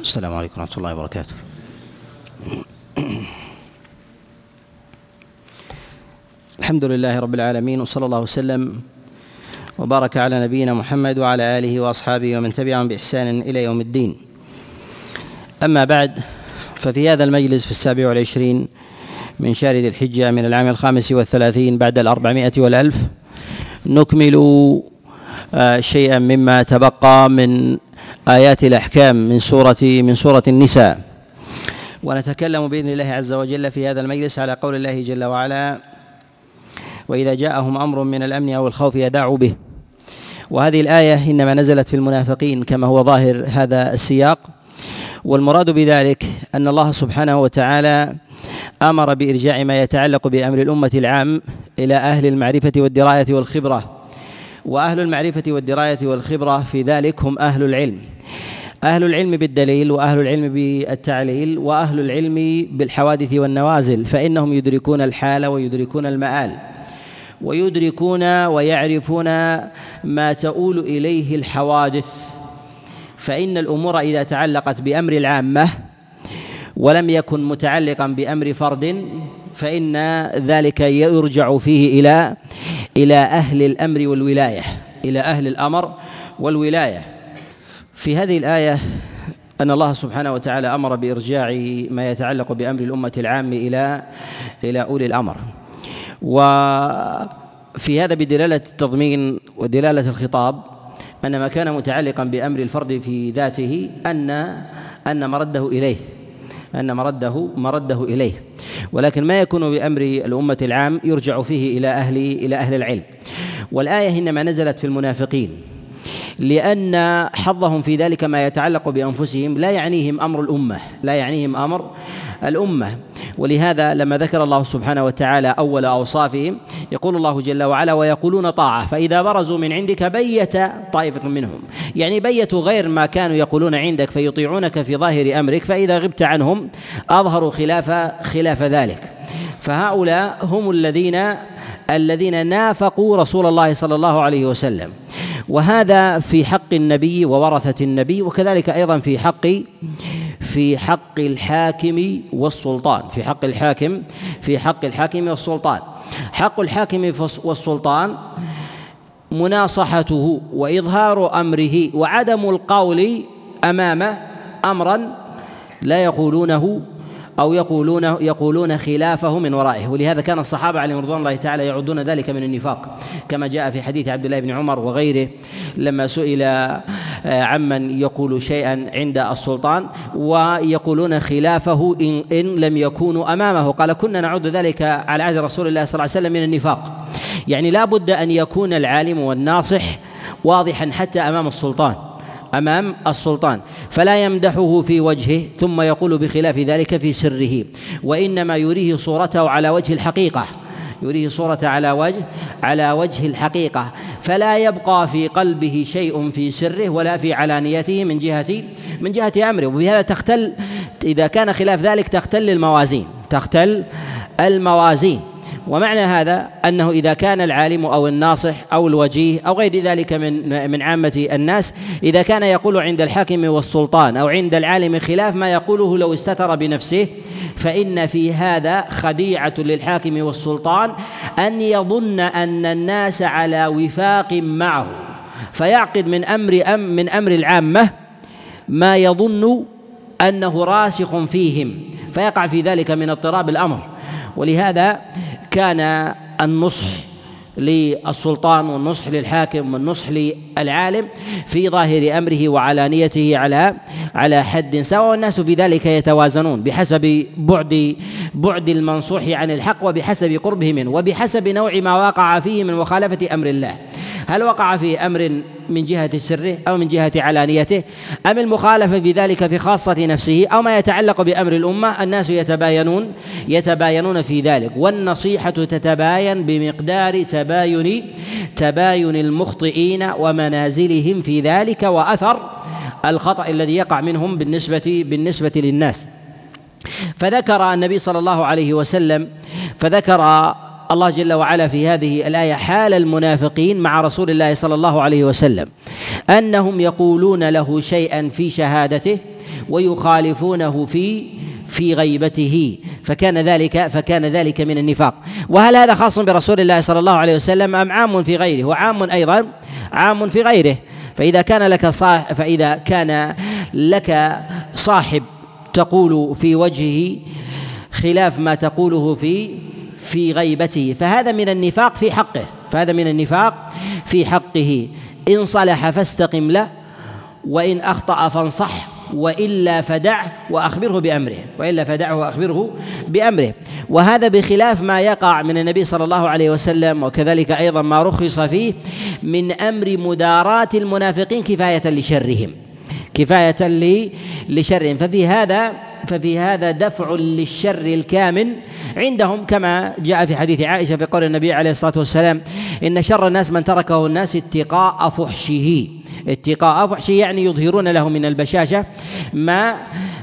السلام عليكم ورحمة الله وبركاته. الحمد لله رب العالمين وصلى الله وسلم وبارك على نبينا محمد وعلى آله وأصحابه ومن تبعهم بإحسان إلى يوم الدين. أما بعد ففي هذا المجلس في السابع والعشرين من شهر ذي الحجة من العام الخامس والثلاثين بعد الأربعمائة والألف نكمل آه، شيئا مما تبقى من آيات الأحكام من سورة من سورة النساء. ونتكلم بإذن الله عز وجل في هذا المجلس على قول الله جل وعلا وإذا جاءهم أمر من الأمن أو الخوف يداعوا به. وهذه الآية إنما نزلت في المنافقين كما هو ظاهر هذا السياق. والمراد بذلك أن الله سبحانه وتعالى أمر بإرجاع ما يتعلق بأمر الأمة العام إلى أهل المعرفة والدراية والخبرة. وأهل المعرفة والدراية والخبرة في ذلك هم أهل العلم. أهل العلم بالدليل وأهل العلم بالتعليل وأهل العلم بالحوادث والنوازل فإنهم يدركون الحال ويدركون المآل ويدركون ويعرفون ما تؤول إليه الحوادث. فإن الأمور إذا تعلقت بأمر العامة ولم يكن متعلقا بأمر فرد فإن ذلك يرجع فيه إلى إلى أهل الأمر والولاية إلى أهل الأمر والولاية. في هذه الآية أن الله سبحانه وتعالى أمر بإرجاع ما يتعلق بأمر الأمة العام إلى إلى أولي الأمر. وفي هذا بدلالة التضمين ودلالة الخطاب أن ما كان متعلقا بأمر الفرد في ذاته أن أن مرده إليه أن مرده مرده إليه. ولكن ما يكون بأمر الأمة العام يرجع فيه إلى أهل إلى أهل العلم. والآية إنما نزلت في المنافقين لأن حظهم في ذلك ما يتعلق بأنفسهم لا يعنيهم أمر الأمة لا يعنيهم أمر الأمة. ولهذا لما ذكر الله سبحانه وتعالى أول أوصافهم يقول الله جل وعلا ويقولون طاعة فإذا برزوا من عندك بيت طائفة منهم. يعني بيتوا غير ما كانوا يقولون عندك فيطيعونك في ظاهر أمرك فإذا غبت عنهم أظهروا خلاف خلاف ذلك. فهؤلاء هم الذين الذين نافقوا رسول الله صلى الله عليه وسلم. وهذا في حق النبي وورثة النبي وكذلك أيضا في حق في حق الحاكم والسلطان في حق الحاكم في حق الحاكم والسلطان. حق الحاكم والسلطان مناصحته وإظهار أمره وعدم القول أمامه امرا لا يقولونه أو يقولون يقولون خلافه من ورائه. ولهذا كان الصحابة عليهم رضوان الله تعالى يعدون ذلك من النفاق. كما جاء في حديث عبد الله بن عمر وغيره لما سئل آه، عمن يقول شيئا عند السلطان ويقولون خلافه إن, إن لم يكونوا أمامه. قال كنا نعد ذلك على عهد رسول الله صلى الله عليه وسلم من النفاق. يعني لا بد أن يكون العالم والناصح واضحا حتى أمام السلطان. أمام السلطان فلا يمدحه في وجهه ثم يقول بخلاف ذلك في سره وإنما يريه صورته على وجه الحقيقة يريه صورة على وجه على وجه الحقيقة فلا يبقى في قلبه شيء في سره ولا في علانيته من جهة من جهة أمره وبهذا تختل إذا كان خلاف ذلك تختل الموازين تختل الموازين. ومعنى هذا أنه إذا كان العالم أو الناصح أو الوجيه أو غير ذلك من من عامة الناس إذا كان يقول عند الحاكم والسلطان أو عند العالم خلاف ما يقوله لو استتر بنفسه فإن في هذا خديعة للحاكم والسلطان أن يظن أن الناس على وفاق معه. فيعقد من أمر أم من أمر العامة ما يظن أنه راسخ فيهم فيقع في ذلك من اضطراب الأمر. ولهذا كان النصح للسلطان والنصح للحاكم والنصح للعالم في ظاهر أمره وعلانيته على على حد سواء والناس في ذلك يتوازنون بحسب بعد بعد المنصوح عن الحق وبحسب قربه منه وبحسب نوع ما وقع فيه من مخالفة أمر الله. هل وقع في أمر من جهة سره أو من جهة علانيته؟ أم المخالفه في ذلك في خاصة نفسه؟ أو ما يتعلق بأمر الأمة؟ الناس يتباينون يتباينون في ذلك. والنصيحة تتباين بمقدار تباين تباين المخطئين ومنازلهم في ذلك وأثر الخطأ الذي يقع منهم بالنسبة بالنسبة للناس. فذكر النبي صلى الله عليه وسلم فذكر الله جل وعلا في هذه الآية حال المنافقين مع رسول الله صلى الله عليه وسلم. أنهم يقولون له شيئا في شهادته ويخالفونه في في غيبته. فكان ذلك فكان ذلك من النفاق. وهل هذا خاص برسول الله صلى الله عليه وسلم أم عام في غيره؟ وعام أيضا عام في غيره. فإذا كان لك صاحب فإذا كان لك صاحب تقول في وجهه خلاف ما تقوله في في غيبته فهذا من النفاق في حقه فهذا من النفاق في حقه. إن صلح فاستقم له وإن أخطأ فانصح وإلا فدعه وأخبره بأمره وإلا فدعه وأخبره بأمره. وهذا بخلاف ما يقع من النبي صلى الله عليه وسلم وكذلك أيضا ما رخص فيه من أمر مداراة المنافقين كفاية لشرهم كفاية لشرهم. ففي هذا ففي هذا دفع للشر الكامن عندهم كما جاء في حديث عائشة في قول النبي عليه الصلاة والسلام إن شر الناس من تركه الناس اتقاء فحشه. اتقاء فحشه يعني يظهرون له من البشاشة ما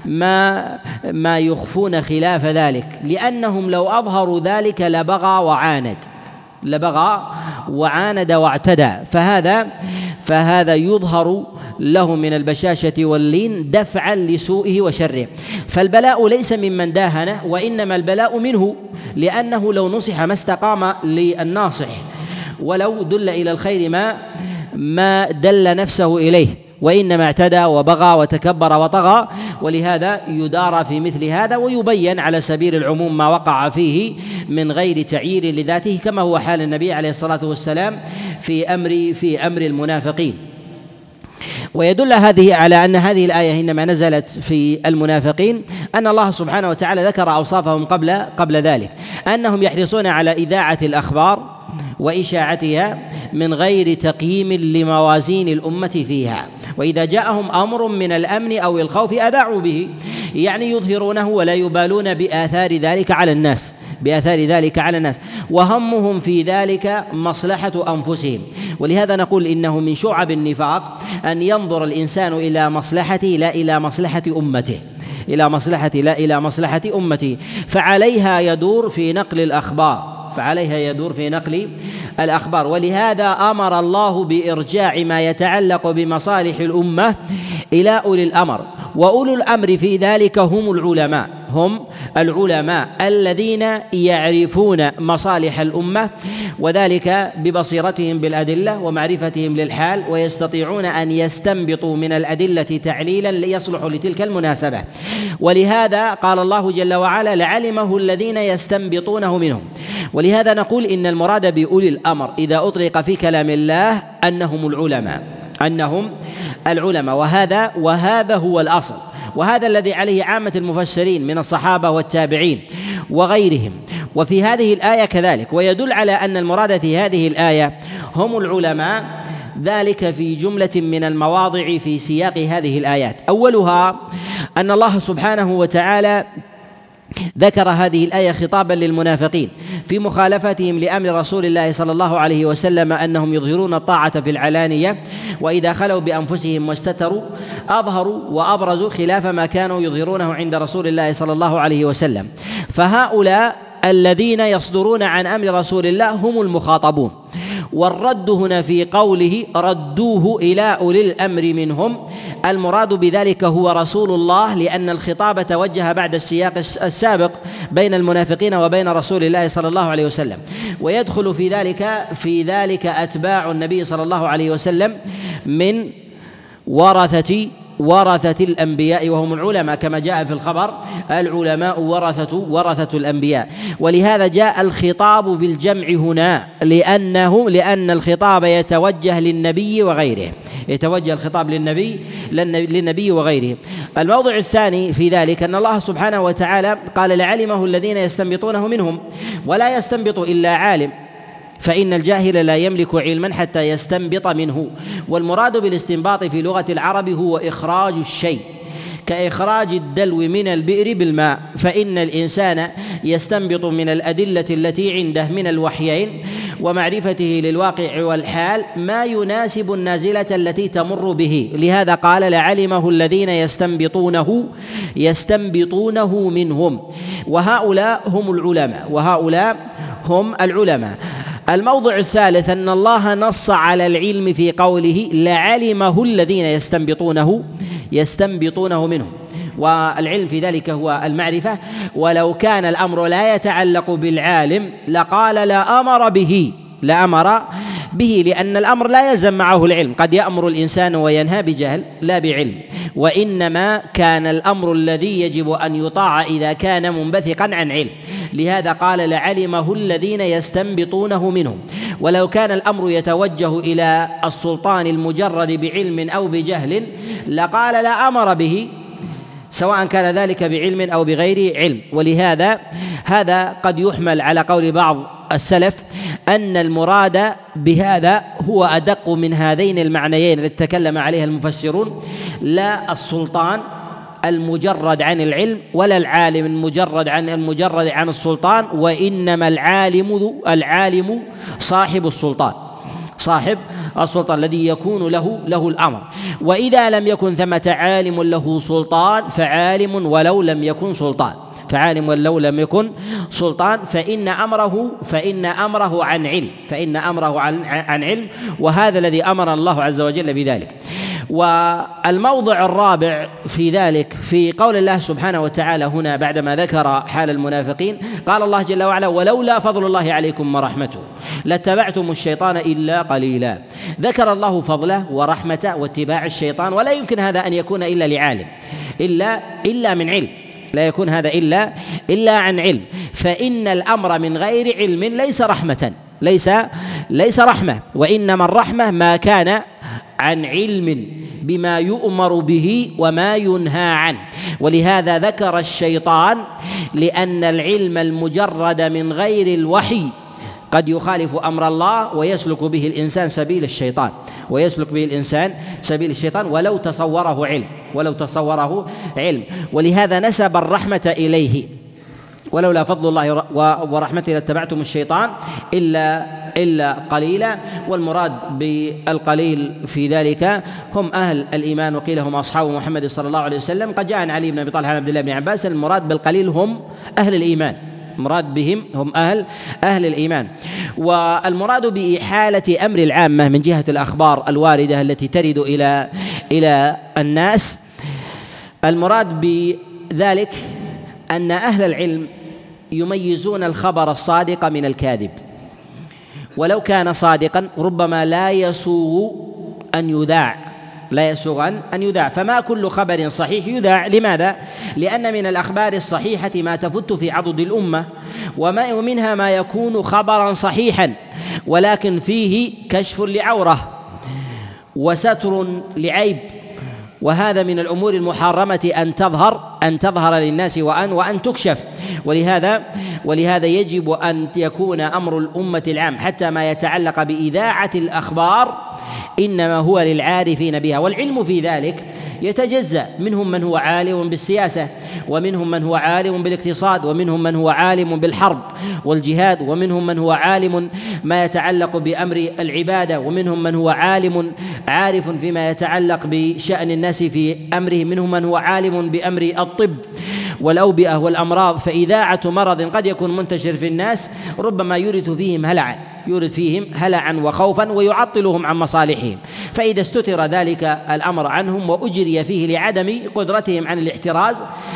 ما ما يخفون خلاف ذلك. لأنهم لو أظهروا ذلك لبغى وعاند. لبغى وعاند واعتدى. فهذا فهذا يظهر له من البشاشة واللين دفعا لسوءه وشره. فالبلاء ليس ممن داهنه وإنما البلاء منه لأنه لو نصح ما استقام للناصح ولو دل إلى الخير ما ما دل نفسه إليه. وإنما اعتدى وبغى وتكبر وطغى ولهذا يدار في مثل هذا ويبين على سبيل العموم ما وقع فيه من غير تعيير لذاته كما هو حال النبي عليه الصلاة والسلام في أمر في أمر المنافقين. ويدل هذه على أن هذه الآية إنما نزلت في المنافقين أن الله سبحانه وتعالى ذكر أوصافهم قبل قبل ذلك أنهم يحرصون على إذاعة الأخبار وإشاعتها من غير تقييم لموازين الأمة فيها. وإذا جاءهم أمر من الأمن أو الخوف أذاعوا به. يعني يظهرونه ولا يبالون بآثار ذلك على الناس بآثار ذلك على الناس. وهمهم في ذلك مصلحة أنفسهم. ولهذا نقول إنه من شعب النفاق أن ينظر الإنسان إلى مصلحته لا إلى مصلحة أمته. إلى مصلحة لا إلى مصلحة أمته. فعليها يدور في نقل الأخبار. فعليها يدور في نقل الأخبار. ولهذا أمر الله بإرجاع ما يتعلق بمصالح الأمة إلى أولي الأمر وأولو الأمر في ذلك هم العلماء هم العلماء الذين يعرفون مصالح الأمة وذلك ببصيرتهم بالأدلة ومعرفتهم للحال ويستطيعون أن يستنبطوا من الأدلة تعليلا يصلح لتلك المناسبة. ولهذا قال الله جل وعلا لعلمه الذين يستنبطونه منهم ولهذا نقول إن المراد بأولي الأمر إذا أطلق في كلام الله أنهم العلماء. أنهم العلماء. وهذا وهذا هو الأصل. وهذا الذي عليه عامة المفسرين من الصحابة والتابعين وغيرهم. وفي هذه الآية كذلك. ويدل على أن المراد في هذه الآية هم العلماء. ذلك في جملة من المواضع في سياق هذه الآيات. أولها أن الله سبحانه وتعالى ذكر هذه الآية خطابا للمنافقين في مخالفتهم لأمر رسول الله صلى الله عليه وسلم أنهم يظهرون الطاعة في العلانية وإذا خلوا بأنفسهم واستتروا أظهروا وأبرزوا خلاف ما كانوا يظهرونه عند رسول الله صلى الله عليه وسلم. فهؤلاء الذين يصدرون عن أمر رسول الله هم المخاطبون. والرد هنا في قوله ردوه إلى أولي الأمر منهم المراد بذلك هو رسول الله لأن الخطاب توجه بعد السياق السابق بين المنافقين وبين رسول الله صلى الله عليه وسلم. ويدخل في ذلك في ذلك أتباع النبي صلى الله عليه وسلم من ورثة ورثة الأنبياء وهم العلماء كما جاء في الخبر العلماء ورثة ورثة الأنبياء. ولهذا جاء الخطاب بالجمع هنا لأنه لأن الخطاب يتوجه للنبي وغيره. يتوجه الخطاب للنبي للنبي وغيره. الموضع الثاني في ذلك أن الله سبحانه وتعالى قال لعلمه الذين يستنبطونه منهم. ولا يستنبط إلا عالم. فإن الجاهل لا يملك علما حتى يستنبط منه. والمراد بالاستنباط في لغة العرب هو إخراج الشيء كإخراج الدلو من البئر بالماء. فإن الإنسان يستنبط من الأدلة التي عنده من الوحيين ومعرفته للواقع والحال ما يناسب النازلة التي تمر به. لهذا قال لعلمه الذين يستنبطونه يستنبطونه منهم. وهؤلاء هم العلماء وهؤلاء هم العلماء. الموضع الثالث أن الله نص على العلم في قوله لعلمه الذين يستنبطونه يستنبطونه منه والعلم في ذلك هو المعرفة. ولو كان الأمر لا يتعلق بالعالم لقال لا أمر به لأمر به لأن الأمر لا يلزم معه العلم. قد يأمر الإنسان وينهى بجهل لا بعلم. وإنما كان الأمر الذي يجب أن يطاع إذا كان منبثقا عن علم. لهذا قال لعلمه الذين يستنبطونه منه ولو كان الأمر يتوجه إلى السلطان المجرد بعلم أو بجهل لقال لا أمر به سواء كان ذلك بعلم أو بغير علم. ولهذا هذا قد يحمل على قول بعض السلف أن المراد بهذا هو أدق من هذين المعنيين التي تكلم عليها المفسرون لا السلطان المجرد عن العلم ولا العالم المجرد عن المجرد عن السلطان وإنما العالم العالم صاحب السلطان. صاحب السلطان الذي يكون له له الأمر. وإذا لم يكن ثمة عالم له سلطان فعالم ولو لم يكن سلطان. فعالم ولو لم يكن سلطان فإن أمره فإن أمره عن علم. فإن أمره عن عن علم وهذا الذي أمر الله عز وجل بذلك. والموضع الرابع في ذلك في قول الله سبحانه وتعالى هنا بعدما ذكر حال المنافقين قال الله جل وعلا ولولا فضل الله عليكم ورحمته لاتبعتم الشيطان إلا قليلا. ذكر الله فضله ورحمته واتباع الشيطان ولا يمكن هذا أن يكون إلا لعالم إلا إلا من علم. لا يكون هذا إلا إلا عن علم. فإن الأمر من غير علم ليس رحمة ليس ليس رحمة. وإنما الرحمة ما كان عن علم بما يؤمر به وما ينهى عنه. ولهذا ذكر الشيطان لأن العلم المجرد من غير الوحي قد يخالف أمر الله ويسلك به الإنسان سبيل الشيطان. ويسلك به الإنسان سبيل الشيطان ولو تصوره علم ولو تصوره علم. ولهذا نسب الرحمة إليه. ولولا فضل الله ورحمته لاتبعتم الشيطان إلا إلا قليلا والمراد بالقليل في ذلك هم أهل الإيمان وقيل هم أصحاب محمد صلى الله عليه وسلم. قد جاء عن علي بن أبي طالب عن عبد الله بن عباس المراد بالقليل هم أهل الإيمان. المراد بهم هم أهل أهل الإيمان. والمراد بإحالة أمر العامة من جهة الأخبار الواردة التي ترد إلى إلى الناس. المراد بذلك أن أهل العلم يميزون الخبر الصادق من الكاذب. ولو كان صادقا ربما لا يسوغ أن يذاع. لا يسوغ أن يذاع. فما كل خبر صحيح يذاع. لماذا؟ لأن من الأخبار الصحيحة ما تفت في عضد الأمة وما ومنها ما يكون خبرا صحيحا. ولكن فيه كشف لعورة وستر لعيب. وهذا من الأمور المحرمة أن تظهر أن تظهر للناس وأن وأن تكشف. ولهذا ولهذا يجب أن يكون أمر الأمة العام حتى ما يتعلق بإذاعة الأخبار إنما هو للعارفين بها والعلم في ذلك يتجزأ. منهم من هو عالم بالسياسة ومنهم من هو عالم بالاقتصاد ومنهم من هو عالم بالحرب والجهاد ومنهم من هو عالم ما يتعلق بأمر العبادة ومنهم من هو عالم عارف فيما يتعلق بشأن الناس في أمره منهم من هو عالم بأمر الطب والأوبئة والأمراض. فإذاعة مرض قد يكون منتشر في الناس ربما يورث فيهم هلعا. يورث فيهم هلعا وخوفا ويعطلهم عن مصالحهم. فإذا استتر ذلك الأمر عنهم وأجري فيه لعدم قدرتهم عن الاحتراز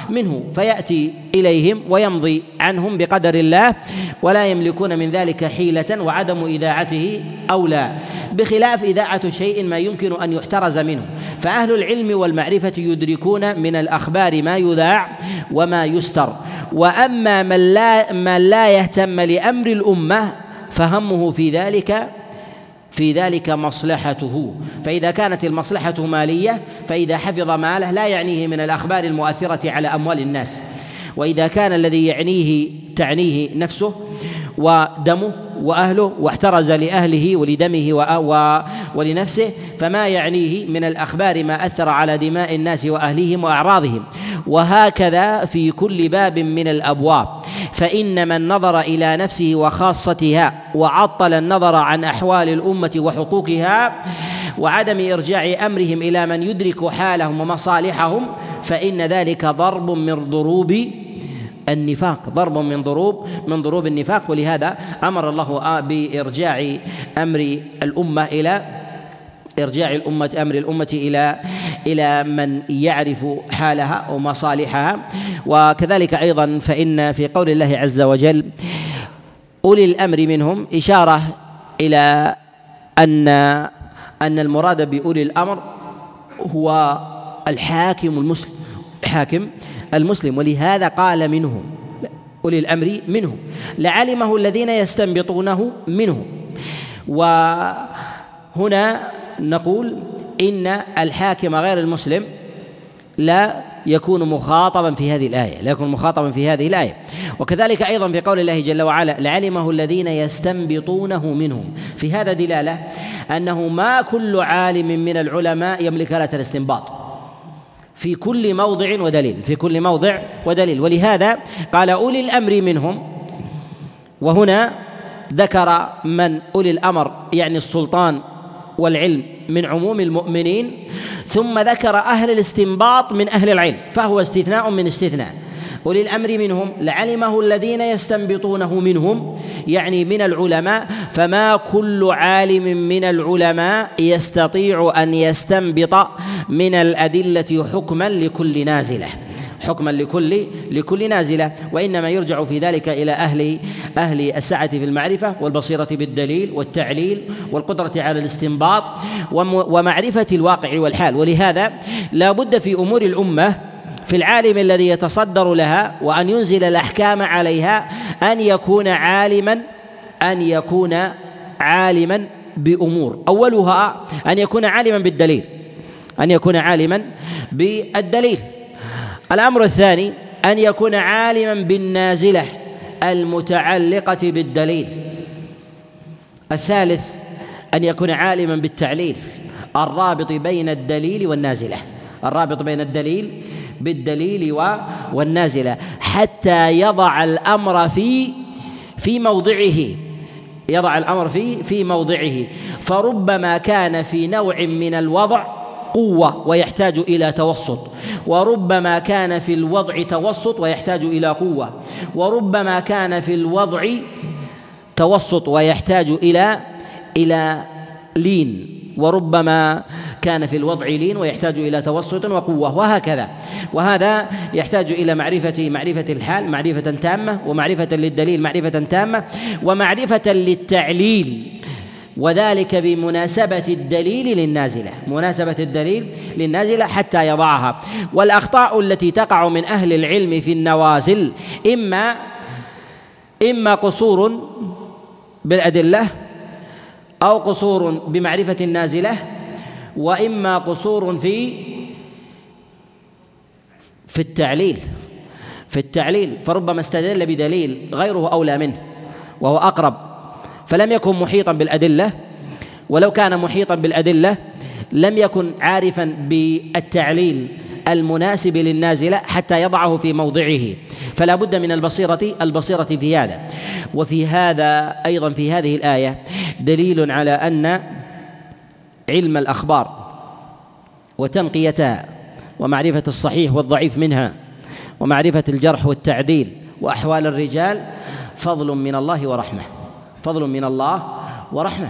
منه فيأتي إليهم ويمضي عنهم بقدر الله ولا يملكون من ذلك حيلة وعدم إذاعته أولى. بخلاف إذاعة شيء ما يمكن أن يحترز منه. فأهل العلم والمعرفة يدركون من الأخبار ما يذاع وما يستر. وأما من لا من لا يهتم لأمر الأمة فهمه في ذلك في ذلك مصلحته. فإذا كانت المصلحة مالية فإذا حفظ ماله لا يعنيه من الأخبار المؤثرة على أموال الناس. وإذا كان الذي يعنيه تعنيه نفسه ودمه وأهله واحترز لأهله ولدمه ولنفسه فما يعنيه من الأخبار ما أثر على دماء الناس وأهليهم وأعراضهم. وهكذا في كل باب من الأبواب. فإن من نظر إلى نفسه وخاصتها وعطل النظر عن أحوال الأمة وحقوقها وعدم إرجاع أمرهم إلى من يدرك حالهم ومصالحهم فإن ذلك ضرب من ضروب النفاق ضرب من ضروب من ضروب النفاق. ولهذا أمر الله بإرجاع أمر الأمة إلى إرجاع الأمة أمر الأمة إلى إلى من يعرف حالها ومصالحها. وكذلك أيضا فإن في قول الله عز وجل أولي الأمر منهم إشارة إلى أن أن المراد بأولي الأمر هو الحاكم المسلم الحاكم المسلم ولهذا قال منهم أولي الأمر منهم لعلمه الذين يستنبطونه منهم وهنا نقول إن الحاكم غير المسلم لا يكون مخاطبا في هذه الآية لا يكون مخاطبا في هذه الآية. وكذلك أيضا في قول الله جل وعلا لعلمه الذين يستنبطونه منهم. في هذا دلالة أنه ما كل عالم من العلماء يملك آلة الاستنباط. في كل موضع ودليل في كل موضع ودليل. ولهذا قال أولي الأمر منهم وهنا ذكر من أولي الأمر يعني السلطان والعلم من عموم المؤمنين ثم ذكر أهل الاستنباط من أهل العلم فهو استثناء من استثناء. أولي الأمر منهم لعلمه الذين يستنبطونه منهم يعني من العلماء فما كل عالم من العلماء يستطيع أن يستنبط من الأدلة حكما لكل نازلة. حكما لكل لكل نازلة. وإنما يرجع في ذلك إلى أهل أهل السعة في المعرفة والبصيرة بالدليل والتعليل والقدرة على الاستنباط ومعرفة الواقع والحال. ولهذا لا بد في أمور الأمة في العالم الذي يتصدر لها وأن ينزل الأحكام عليها أن يكون عالما أن يكون عالما بأمور. أولها أن يكون عالما بالدليل. أن يكون عالما بالدليل. الأمر الثاني أن يكون عالما بالنازلة المتعلقة بالدليل. الثالث أن يكون عالما بالتعليل. الرابط بين الدليل والنازلة. الرابط بين الدليل بالدليل والنازلة حتى يضع الأمر في في موضعه. يضع الأمر في في موضعه. فربما كان في نوع من الوضع قوة ويحتاج إلى توسط. وربما كان في الوضع توسط ويحتاج إلى قوة. وربما كان في الوضع توسط ويحتاج إلى إلى لين. وربما كان في الوضع لين ويحتاج إلى توسط وقوة وهكذا. وهذا يحتاج إلى معرفة معرفة الحال معرفة تامة ومعرفة للدليل معرفة تامة ومعرفة للتعليل. وذلك بمناسبة الدليل للنازلة مناسبة الدليل للنازلة حتى يضعها. والأخطاء التي تقع من أهل العلم في النوازل إما إما قصور بالأدلة أو قصور بمعرفة النازلة وإما قصور في في التعليل في التعليل فربما استدل بدليل غيره أولى منه وهو أقرب. فلم يكن محيطا بالأدلة ولو كان محيطا بالأدلة لم يكن عارفا بالتعليل المناسب للنازلة حتى يضعه في موضعه. فلا بد من البصيرة البصيرة في هذا. وفي هذا أيضا في هذه الآية دليل على أن علم الأخبار وتنقيتها ومعرفة الصحيح والضعيف منها ومعرفة الجرح والتعديل وأحوال الرجال فضل من الله ورحمة فضل من الله ورحمة.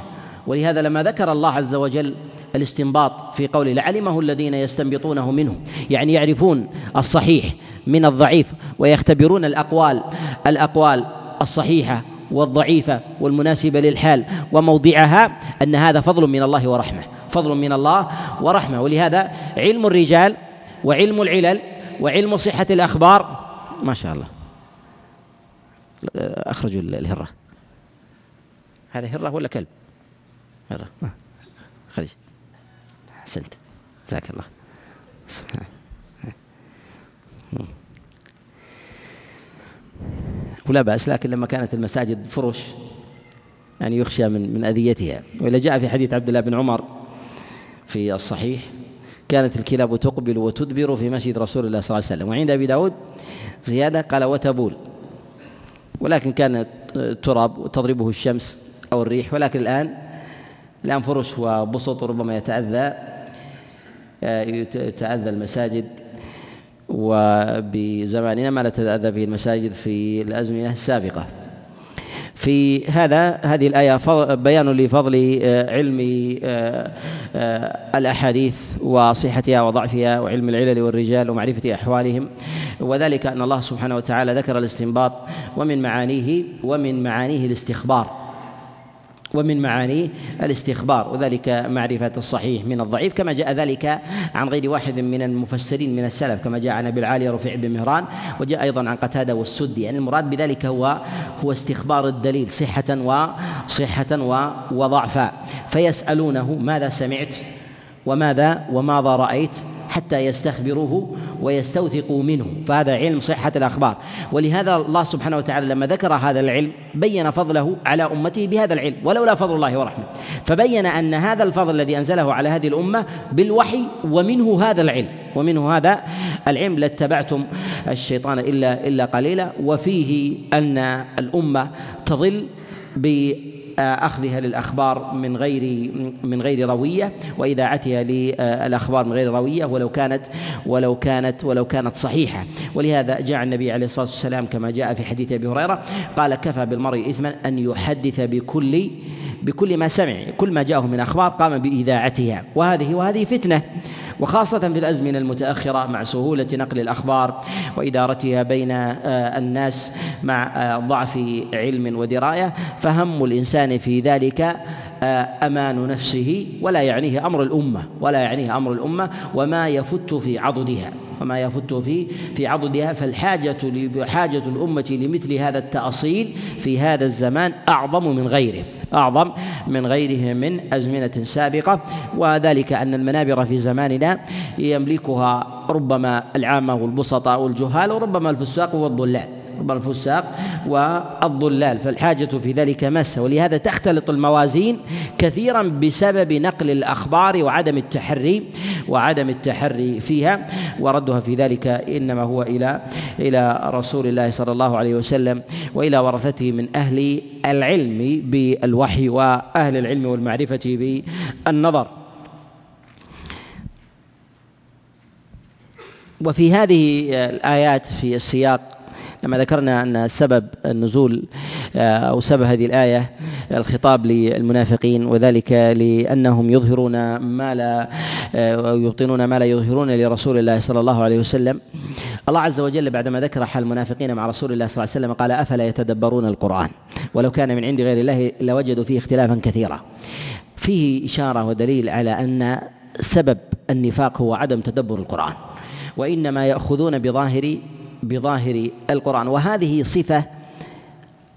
ولهذا لما ذكر الله عز وجل الاستنباط في قوله لعلمه الذين يستنبطونه منه يعني يعرفون الصحيح من الضعيف ويختبرون الأقوال الأقوال الصحيحة والضعيفة والمناسبة للحال وموضعها أن هذا فضل من الله ورحمة فضل من الله ورحمة. ولهذا علم الرجال وعلم العلل وعلم صحة الأخبار ما شاء الله. أخرجوا الهرة. هذا هرة ولا كلب؟ هرة. خذي أحسنت. جزاك الله. ولا بأس لكن لما كانت المساجد فرش يعني يخشى من من أذيتها. وإلا جاء في حديث عبد الله بن عمر في الصحيح كانت الكلاب تقبل وتدبر في مسجد رسول الله صلى الله عليه وسلم. وعند أبي داود زيادة قال وتبول. ولكن كانت تراب تضربه الشمس أو الريح ولكن الآن الآن فرش وبسط ربما يتأذى يتأذى المساجد. وبزماننا ما لا تتأذى به المساجد في الأزمنة السابقة. في هذا هذه الآية بيان لفضل آه، علم آه، آه، الأحاديث وصحتها وضعفها وعلم العلل والرجال ومعرفة أحوالهم. وذلك أن الله سبحانه وتعالى ذكر الاستنباط ومن معانيه ومن معانيه الاستخبار. ومن معانيه الاستخبار وذلك معرفة الصحيح من الضعيف كما جاء ذلك عن غير واحد من المفسرين من السلف كما جاء عن أبي العالي رفيع بن مهران وجاء أيضا عن قتادة والسدي. يعني المراد بذلك هو هو استخبار الدليل صحة وصحة وضعفا فيسألونه ماذا سمعت وماذا وماذا رأيت حتى يستخبروه ويستوثقوا منه. فهذا علم صحة الأخبار. ولهذا الله سبحانه وتعالى لما ذكر هذا العلم بين فضله على أمته بهذا العلم ولولا فضل الله ورحمته. فبين أن هذا الفضل الذي أنزله على هذه الأمة بالوحي ومنه هذا العلم. ومنه هذا العلم لاتبعتم الشيطان إلا إلا قليلا. وفيه أن الأمة تظل ب أخذها للأخبار من غير من غير روية وإذاعتها للأخبار من غير روية ولو كانت ولو كانت ولو كانت صحيحة. ولهذا جاء النبي عليه الصلاة والسلام كما جاء في حديث أبي هريرة قال كفى بالمرء إثما أن يحدث بكل بكل ما سمع كل ما جاءه من أخبار قام بإذاعتها. وهذه وهذه فتنة. وخاصة في الأزمنة المتأخرة مع سهولة نقل الأخبار وإدارتها بين آه، الناس مع آه، ضعف علم ودراية فهم الإنسان في ذلك آه، أمان نفسه ولا يعنيه أمر الأمة ولا يعنيه أمر الأمة وما يفت في عضدها وما يفت في في عضدها فالحاجة حاجة الأمة لمثل هذا التأصيل في هذا الزمان أعظم من غيره. أعظم من غيره من أزمنة سابقة وذلك أن المنابر في زماننا يملكها ربما العامة والبسطاء والجهال وربما الفساق والضلال. أكبر الفساق والضلال فالحاجة في ذلك مسة ولهذا تختلط الموازين كثيرا بسبب نقل الأخبار وعدم التحري وعدم التحري فيها وردها في ذلك إنما هو إلى إلى رسول الله صلى الله عليه وسلم وإلى ورثته من أهل العلم بالوحي وأهل العلم والمعرفة بالنظر. وفي هذه الآيات في السياق لما ذكرنا أن سبب النزول آه، أو سبب هذه الآية الخطاب للمنافقين وذلك لأنهم يظهرون ما لا آه، أو يبطنون ما لا يظهرون لرسول الله صلى الله عليه وسلم. الله عز وجل بعدما ذكر حال المنافقين مع رسول الله صلى الله عليه وسلم قال أفلا يتدبرون القرآن؟ ولو كان من عند غير الله لوجدوا فيه اختلافا كثيرا. فيه إشارة ودليل على أن سبب النفاق هو عدم تدبر القرآن. وإنما يأخذون بظاهر بظاهر القرآن. وهذه صفة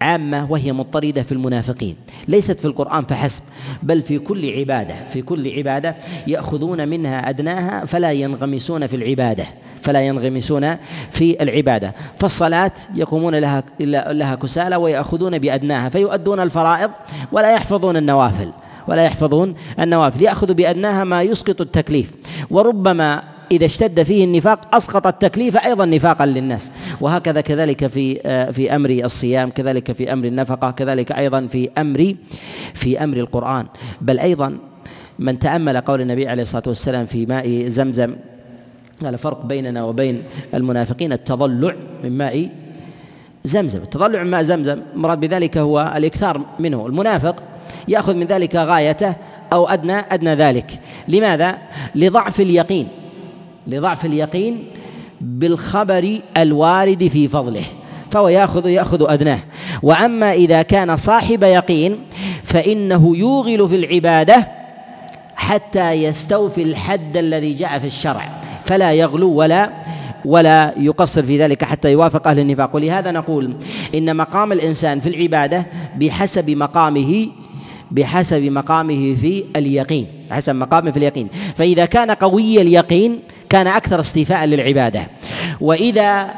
عامة وهي مضطردة في المنافقين. ليست في القرآن فحسب بل في كل عبادة في كل عبادة يأخذون منها أدناها فلا ينغمسون في العبادة فلا ينغمسون في العبادة. فالصلاة يقومون لها لها كسالى ويأخذون بأدناها فيؤدون الفرائض ولا يحفظون النوافل ولا يحفظون النوافل. يأخذ بأدناها ما يسقط التكليف. وربما إذا اشتد فيه النفاق أسقط التكليف أيضا نفاقا للناس. وهكذا كذلك في آه، في أمر الصيام كذلك في أمر النفقة كذلك أيضا في أمر في أمر القرآن. بل أيضا من تأمل قول النبي عليه الصلاة والسلام في ماء زمزم قال فرق بيننا وبين المنافقين التضلع من ماء زمزم. التضلع من ماء زمزم مراد بذلك هو الإكثار منه. المنافق يأخذ من ذلك غايته أو أدنى أدنى ذلك. لماذا؟ لضعف اليقين. لضعف اليقين بالخبر الوارد في فضله فهو ياخذ يأخذ أدناه. وأما إذا كان صاحب يقين فإنه يوغل في العبادة حتى يستوفي الحد الذي جاء في الشرع فلا يغلو ولا ولا يقصر في ذلك حتى يوافق أهل النفاق. ولهذا نقول إن مقام الإنسان في العبادة بحسب مقامه بحسب مقامه في اليقين حسب مقامه في اليقين. فإذا كان قوي اليقين كان أكثر استيفاء للعبادة. وإذا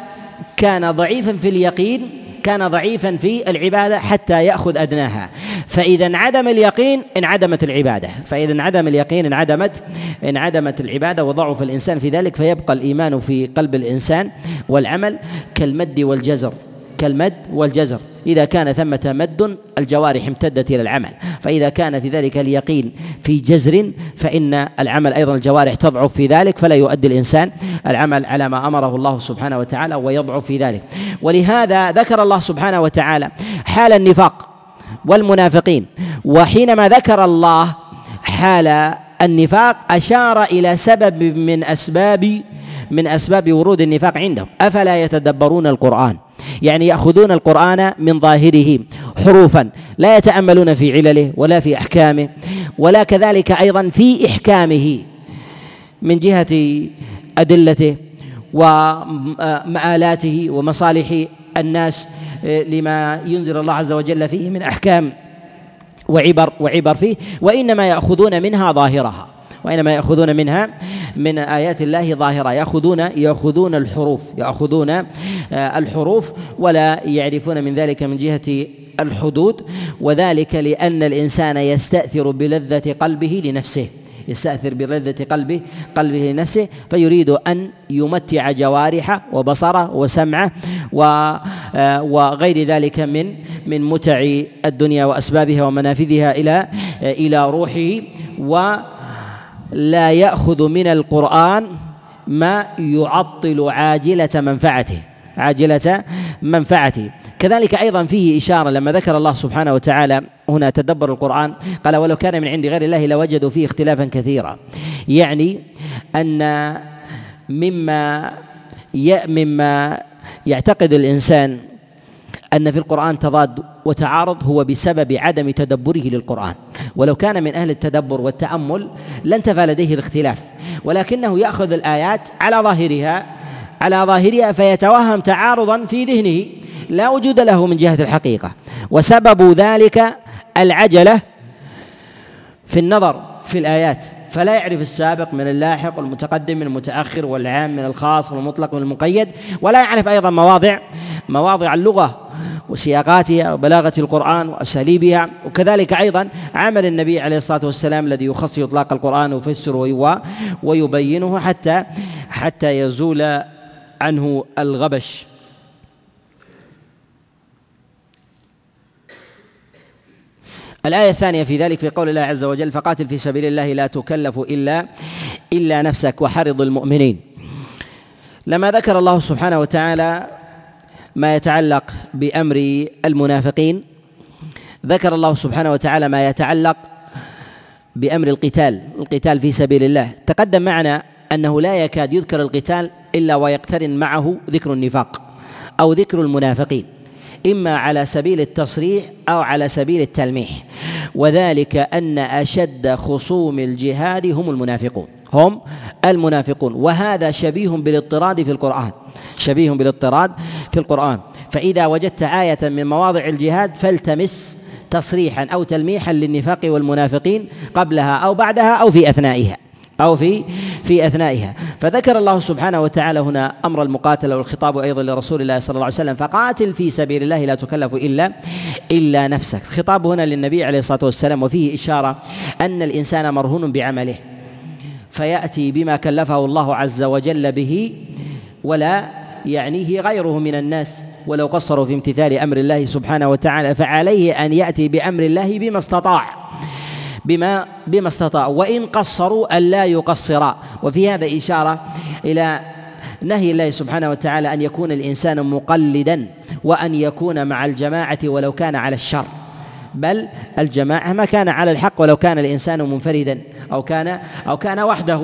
كان ضعيفا في اليقين كان ضعيفا في العبادة حتى يأخذ أدناها. فإذا انعدم اليقين انعدمت العبادة. فإذا انعدم اليقين انعدمت انعدمت العبادة وضعف الإنسان في ذلك فيبقى الإيمان في قلب الإنسان والعمل كالمد والجزر. كالمد والجزر. إذا كان ثمة مد الجوارح امتدت إلى العمل. فإذا كان في ذلك اليقين في جزر فإن العمل أيضا الجوارح تضعف في ذلك فلا يؤدي الإنسان العمل على ما أمره الله سبحانه وتعالى ويضعف في ذلك. ولهذا ذكر الله سبحانه وتعالى حال النفاق والمنافقين. وحينما ذكر الله حال النفاق أشار إلى سبب من أسباب من أسباب ورود النفاق عندهم. أفلا يتدبرون القرآن؟ يعني يأخذون القرآن من ظاهره حروفا لا يتأملون في علله ولا في أحكامه ولا كذلك أيضا في إحكامه من جهة أدلته ومآلاته ومصالح الناس لما ينزل الله عز وجل فيه من أحكام وعبر وعبر فيه وإنما يأخذون منها ظاهرها. وإنما يأخذون منها من آيات الله ظاهرة. يأخذون يأخذون الحروف. يأخذون آه، الحروف ولا يعرفون من ذلك من جهة الحدود. وذلك لأن الإنسان يستأثر بلذة قلبه لنفسه. يستأثر بلذة قلبه قلبه لنفسه فيريد أن يمتع جوارحه وبصره وسمعه آه، وغير ذلك من من متع الدنيا وأسبابها ومنافذها إلى إلى روحه. ولا يأخذ من القرآن ما يعطل عاجلة منفعته عاجلة منفعته. كذلك أيضا فيه إشارة لما ذكر الله سبحانه وتعالى هنا تدبر القرآن قال ولو كان من عند غير الله لوجدوا فيه اختلافا كثيرا. يعني أن مما مما يعتقد الإنسان أن في القرآن تضاد وتعارض هو بسبب عدم تدبره للقرآن. ولو كان من أهل التدبر والتأمل لانتفى لديه الاختلاف. ولكنه يأخذ الآيات على ظاهرها على ظاهرها فيتوهم تعارضا في ذهنه. لا وجود له من جهة الحقيقة. وسبب ذلك العجلة في النظر في الآيات. فلا يعرف السابق من اللاحق والمتقدم من المتأخر والعام من الخاص والمطلق من المقيد ولا يعرف أيضا مواضع مواضع اللغة وسياقاتها وبلاغة القرآن وأساليبها. وكذلك أيضا عمل النبي عليه الصلاة والسلام الذي يخص إطلاق القرآن ويفسره ويبينه حتى حتى يزول عنه الغبش. الآية الثانية في ذلك في قول الله عز وجل فقاتل في سبيل الله لا تكلف إلا إلا نفسك وحرض المؤمنين. لما ذكر الله سبحانه وتعالى ما يتعلق بأمر المنافقين ذكر الله سبحانه وتعالى ما يتعلق بأمر القتال القتال في سبيل الله. تقدم معنا أنه لا يكاد يذكر القتال إلا ويقترن معه ذكر النفاق أو ذكر المنافقين. إما على سبيل التصريح أو على سبيل التلميح. وذلك أن أشد خصوم الجهاد هم المنافقون. هم المنافقون. وهذا شبيه بالاضطراد في القرآن. شبيه بالاضطراد في القرآن. فإذا وجدت آية من مواضع الجهاد فالتمس تصريحا أو تلميحا للنفاق والمنافقين قبلها أو بعدها أو في أثنائها. أو في في أثنائها. فذكر الله سبحانه وتعالى هنا أمر المقاتلة والخطاب أيضا لرسول الله صلى الله عليه وسلم فقاتل في سبيل الله لا تكلف إلا إلا نفسك. الخطاب هنا للنبي عليه الصلاة والسلام وفيه إشارة أن الإنسان مرهون بعمله فيأتي بما كلفه الله عز وجل به ولا يعنيه غيره من الناس. ولو قصروا في امتثال أمر الله سبحانه وتعالى فعليه أن يأتي بأمر الله بما استطاع. بما بما استطاعوا. وإن قصروا ألا يقصرا وفي هذا إشارة إلى نهي الله سبحانه وتعالى أن يكون الإنسان مقلدا وأن يكون مع الجماعة ولو كان على الشر. بل الجماعة ما كان على الحق ولو كان الإنسان منفردا أو كان أو كان وحده.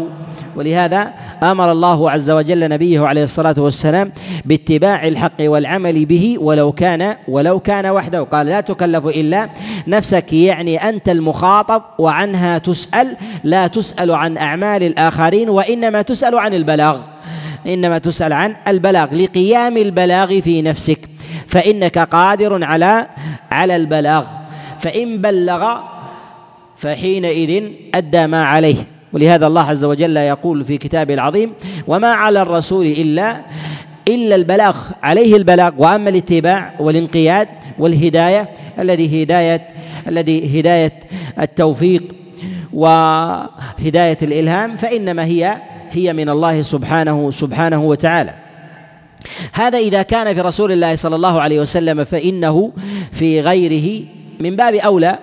ولهذا أمر الله عز وجل نبيه عليه الصلاة والسلام باتباع الحق والعمل به ولو كان ولو كان وحده. قال لا تكلف إلا نفسك يعني أنت المخاطب وعنها تسأل لا تسأل عن أعمال الآخرين وإنما تسأل عن البلاغ. إنما تسأل عن البلاغ لقيام البلاغ في نفسك. فإنك قادر على على البلاغ. فإن بلغ فحينئذ أدى ما عليه. ولهذا الله عز وجل يقول في كتابه العظيم وما على الرسول إلا إلا البلاغ. عليه البلاغ. وأما الاتباع والانقياد والهداية الذي هداية الذي هداية التوفيق وهداية الإلهام فإنما هي هي من الله سبحانه سبحانه وتعالى. هذا إذا كان في رسول الله صلى الله عليه وسلم فإنه في غيره من باب أولى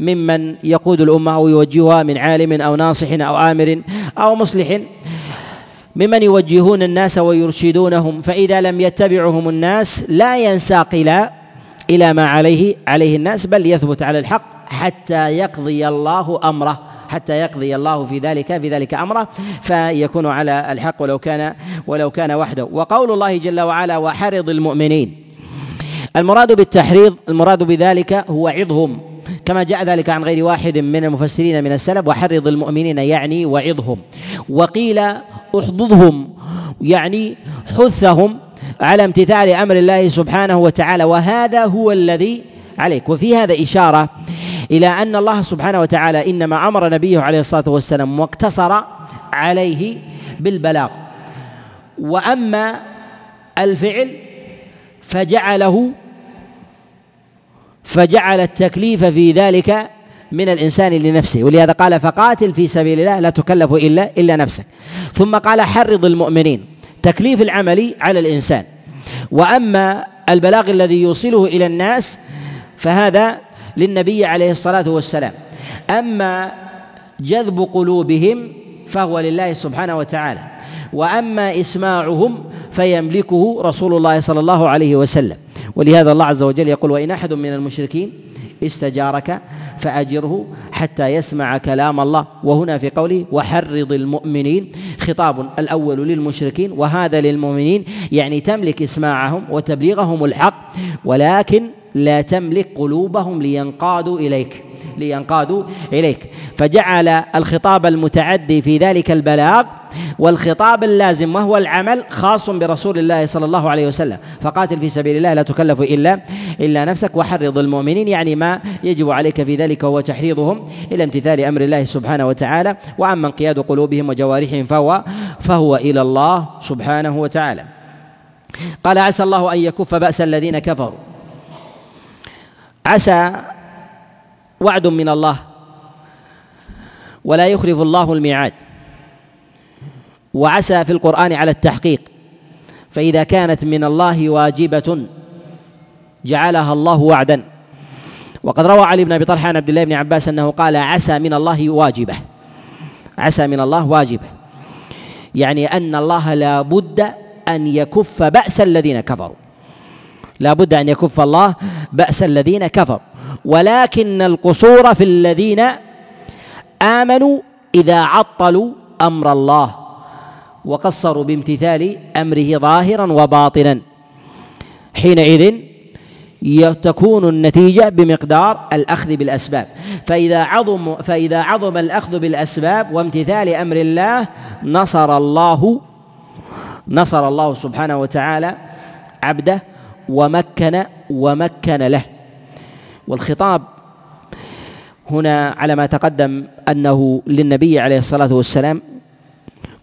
ممن يقود الأمة أو يوجهها من عالم أو ناصح أو آمر أو مصلح. ممن يوجهون الناس ويرشدونهم فإذا لم يتبعهم الناس لا ينساق إلى إلى ما عليه عليه الناس بل يثبت على الحق حتى يقضي الله أمره حتى يقضي الله في ذلك في ذلك أمره فيكون على الحق ولو كان ولو كان وحده. وقول الله جل وعلا وحرض المؤمنين المراد بالتحريض المراد بذلك هو عظهم. كما جاء ذلك عن غير واحد من المفسرين من السلف وحرض المؤمنين يعني وعظهم. وقيل احضضهم يعني حثهم على امتثال أمر الله سبحانه وتعالى وهذا هو الذي عليك. وفي هذا إشارة إلى أن الله سبحانه وتعالى إنما أمر نبيه عليه الصلاة والسلام واقتصر عليه بالبلاغ. وأما الفعل فجعله فجعل التكليف في ذلك من الإنسان لنفسه. ولهذا قال فقاتل في سبيل الله لا تكلف إلا إلا نفسك. ثم قال حرض المؤمنين تكليف العمل على الإنسان. وأما البلاغ الذي يوصله إلى الناس فهذا للنبي عليه الصلاة والسلام. أما جذب قلوبهم فهو لله سبحانه وتعالى. وأما إسماعهم فيملكه رسول الله صلى الله عليه وسلم. ولهذا الله عز وجل يقول وإن أحد من المشركين استجارك فأجره حتى يسمع كلام الله. وهنا في قوله وحرض المؤمنين. خطاب الأول للمشركين وهذا للمؤمنين يعني تملك إسماعهم وتبليغهم الحق ولكن لا تملك قلوبهم لينقادوا إليك لينقادوا إليك. فجعل الخطاب المتعدي في ذلك البلاغ والخطاب اللازم وهو العمل خاص برسول الله صلى الله عليه وسلم. فقاتل في سبيل الله لا تكلف إلا إلا نفسك وحرض المؤمنين. يعني ما يجب عليك في ذلك هو تحريضهم إلى امتثال أمر الله سبحانه وتعالى. وأما انقياد قلوبهم وجوارحهم فهو فهو إلى الله سبحانه وتعالى. قال عسى الله أن يكف بأس الذين كفروا. عسى وعد من الله. ولا يخلف الله الميعاد. وعسى في القرآن على التحقيق. فإذا كانت من الله واجبة جعلها الله وعدا. وقد روى علي بن أبي طلحة عن عبد الله بن عباس أنه قال عسى من الله واجبة. عسى من الله واجبة. يعني أن الله لا بد أن يكف بأس الذين كفروا. لا بد أن يكف الله بأس الذين كفروا. ولكن القصور في الذين آمنوا إذا عطلوا أمر الله. وقصروا بامتثال أمره ظاهرا وباطنا. حينئذ تكون النتيجة بمقدار الأخذ بالأسباب. فإذا عظم فإذا عظم الأخذ بالأسباب وامتثال أمر الله نصر الله نصر الله سبحانه وتعالى عبده ومكن ومكن له. والخطاب هنا على ما تقدم أنه للنبي عليه الصلاة والسلام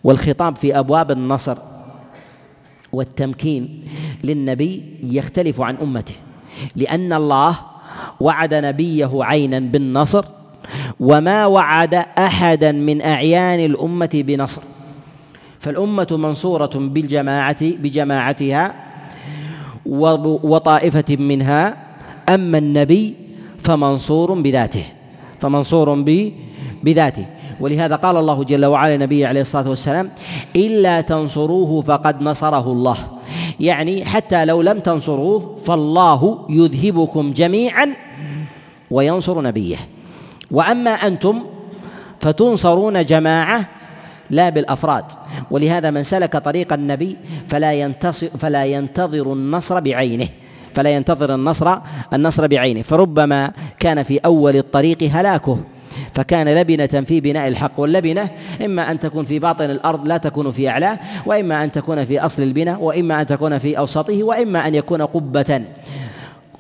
والخطاب في أبواب النصر والتمكين للنبي يختلف عن أمته لأن الله وعد نبيه عينا بالنصر وما وعد أحدا من أعيان الأمة بنصر. فالأمة منصورة بالجماعة بجماعتها وطائفة منها أما النبي فمنصور بذاته فمنصور بذاته. ولهذا قال الله جل وعلا النبي عليه الصلاة والسلام إلا تنصروه فقد نصره الله. يعني حتى لو لم تنصروه فالله يذهبكم جميعا وينصر نبيه. وأما أنتم فتنصرون جماعة لا بالأفراد. ولهذا من سلك طريق النبي فلا ينتصر فلا ينتظر النصر بعينه. فلا ينتظر النصر النصر بعينه. فربما كان في أول الطريق هلاكه. فكان لبنة في بناء الحق واللبنة إما أن تكون في باطن الأرض لا تكون في أعلاه وإما أن تكون في أصل البناء وإما أن تكون في أوسطه وإما أن يكون قبة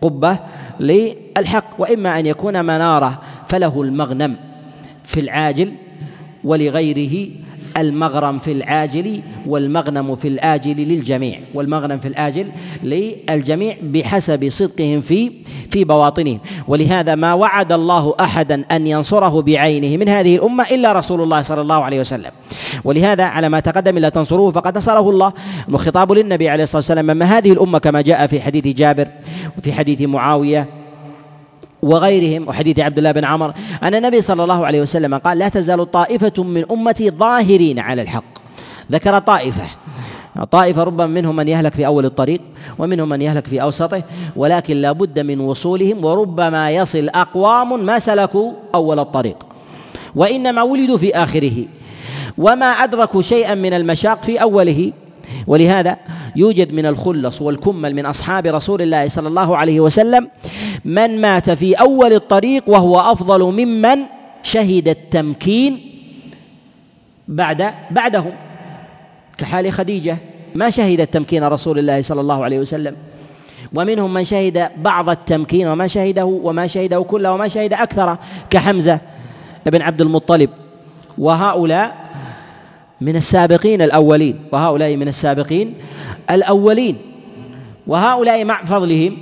قبة للحق وإما أن يكون منارة فله المغنم في العاجل ولغيره المغرم في العاجل والمغنم في الآجل للجميع والمغنم في الآجل للجميع بحسب صدقهم في في بواطنهم ولهذا ما وعد الله أحدا أن ينصره بعينه من هذه الأمة إلا رسول الله صلى الله عليه وسلم. ولهذا على ما تقدم إلا تنصروه فقد نصره الله. وخطاب للنبي عليه الصلاة والسلام أما هذه الأمة كما جاء في حديث جابر وفي حديث معاوية وغيرهم وحديث عبد الله بن عمر أن النبي صلى الله عليه وسلم قال لا تزال طائفة من أمتي ظاهرين على الحق. ذكر طائفة. طائفة ربما منهم من يهلك في أول الطريق ومنهم من يهلك في أوسطه ولكن لا بد من وصولهم وربما يصل أقوام ما سلكوا أول الطريق. وإنما ولدوا في آخره. وما أدركوا شيئا من المشاق في أوله. ولهذا يوجد من الخلص والكمل من أصحاب رسول الله صلى الله عليه وسلم من مات في أول الطريق وهو أفضل ممن شهد التمكين بعد بعدهم. كحال خديجة ما شهدت تمكين رسول الله صلى الله عليه وسلم؟ ومنهم من شهد بعض التمكين وما شهده وما شهده كله وما شهد أكثر. كحمزة بن عبد المطلب. وهؤلاء من السابقين الأولين وهؤلاء من السابقين الأولين. وهؤلاء مع فضلهم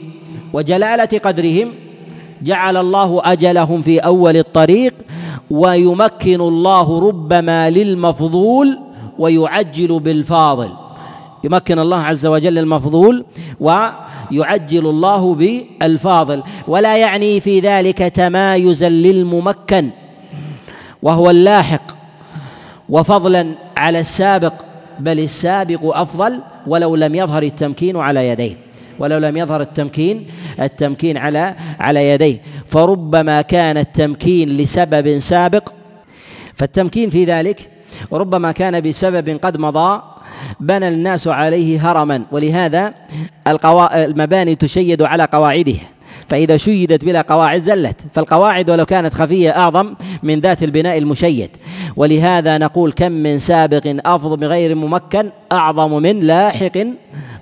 وجلالة قدرهم جعل الله أجلهم في أول الطريق ويمكن الله ربما للمفضول ويعجل بالفاضل. يمكن الله عز وجل المفضول ويعجل الله بالفاضل. ولا يعني في ذلك تمايزا للممكن وهو اللاحق. وفضلا على السابق بل السابق أفضل ولو لم يظهر التمكين على يديه. ولو لم يظهر التمكين التمكين على على يديه. فربما كان التمكين لسبب سابق فالتمكين في ذلك وربما كان بسبب قد مضى بنى الناس عليه هرما. ولهذا المباني تشيد على قواعدها فإذا شيدت بلا قواعد زلت فالقواعد ولو كانت خفية أعظم من ذات البناء المشيد. ولهذا نقول كم من سابق أفضل بغير ممكن أعظم من لاحق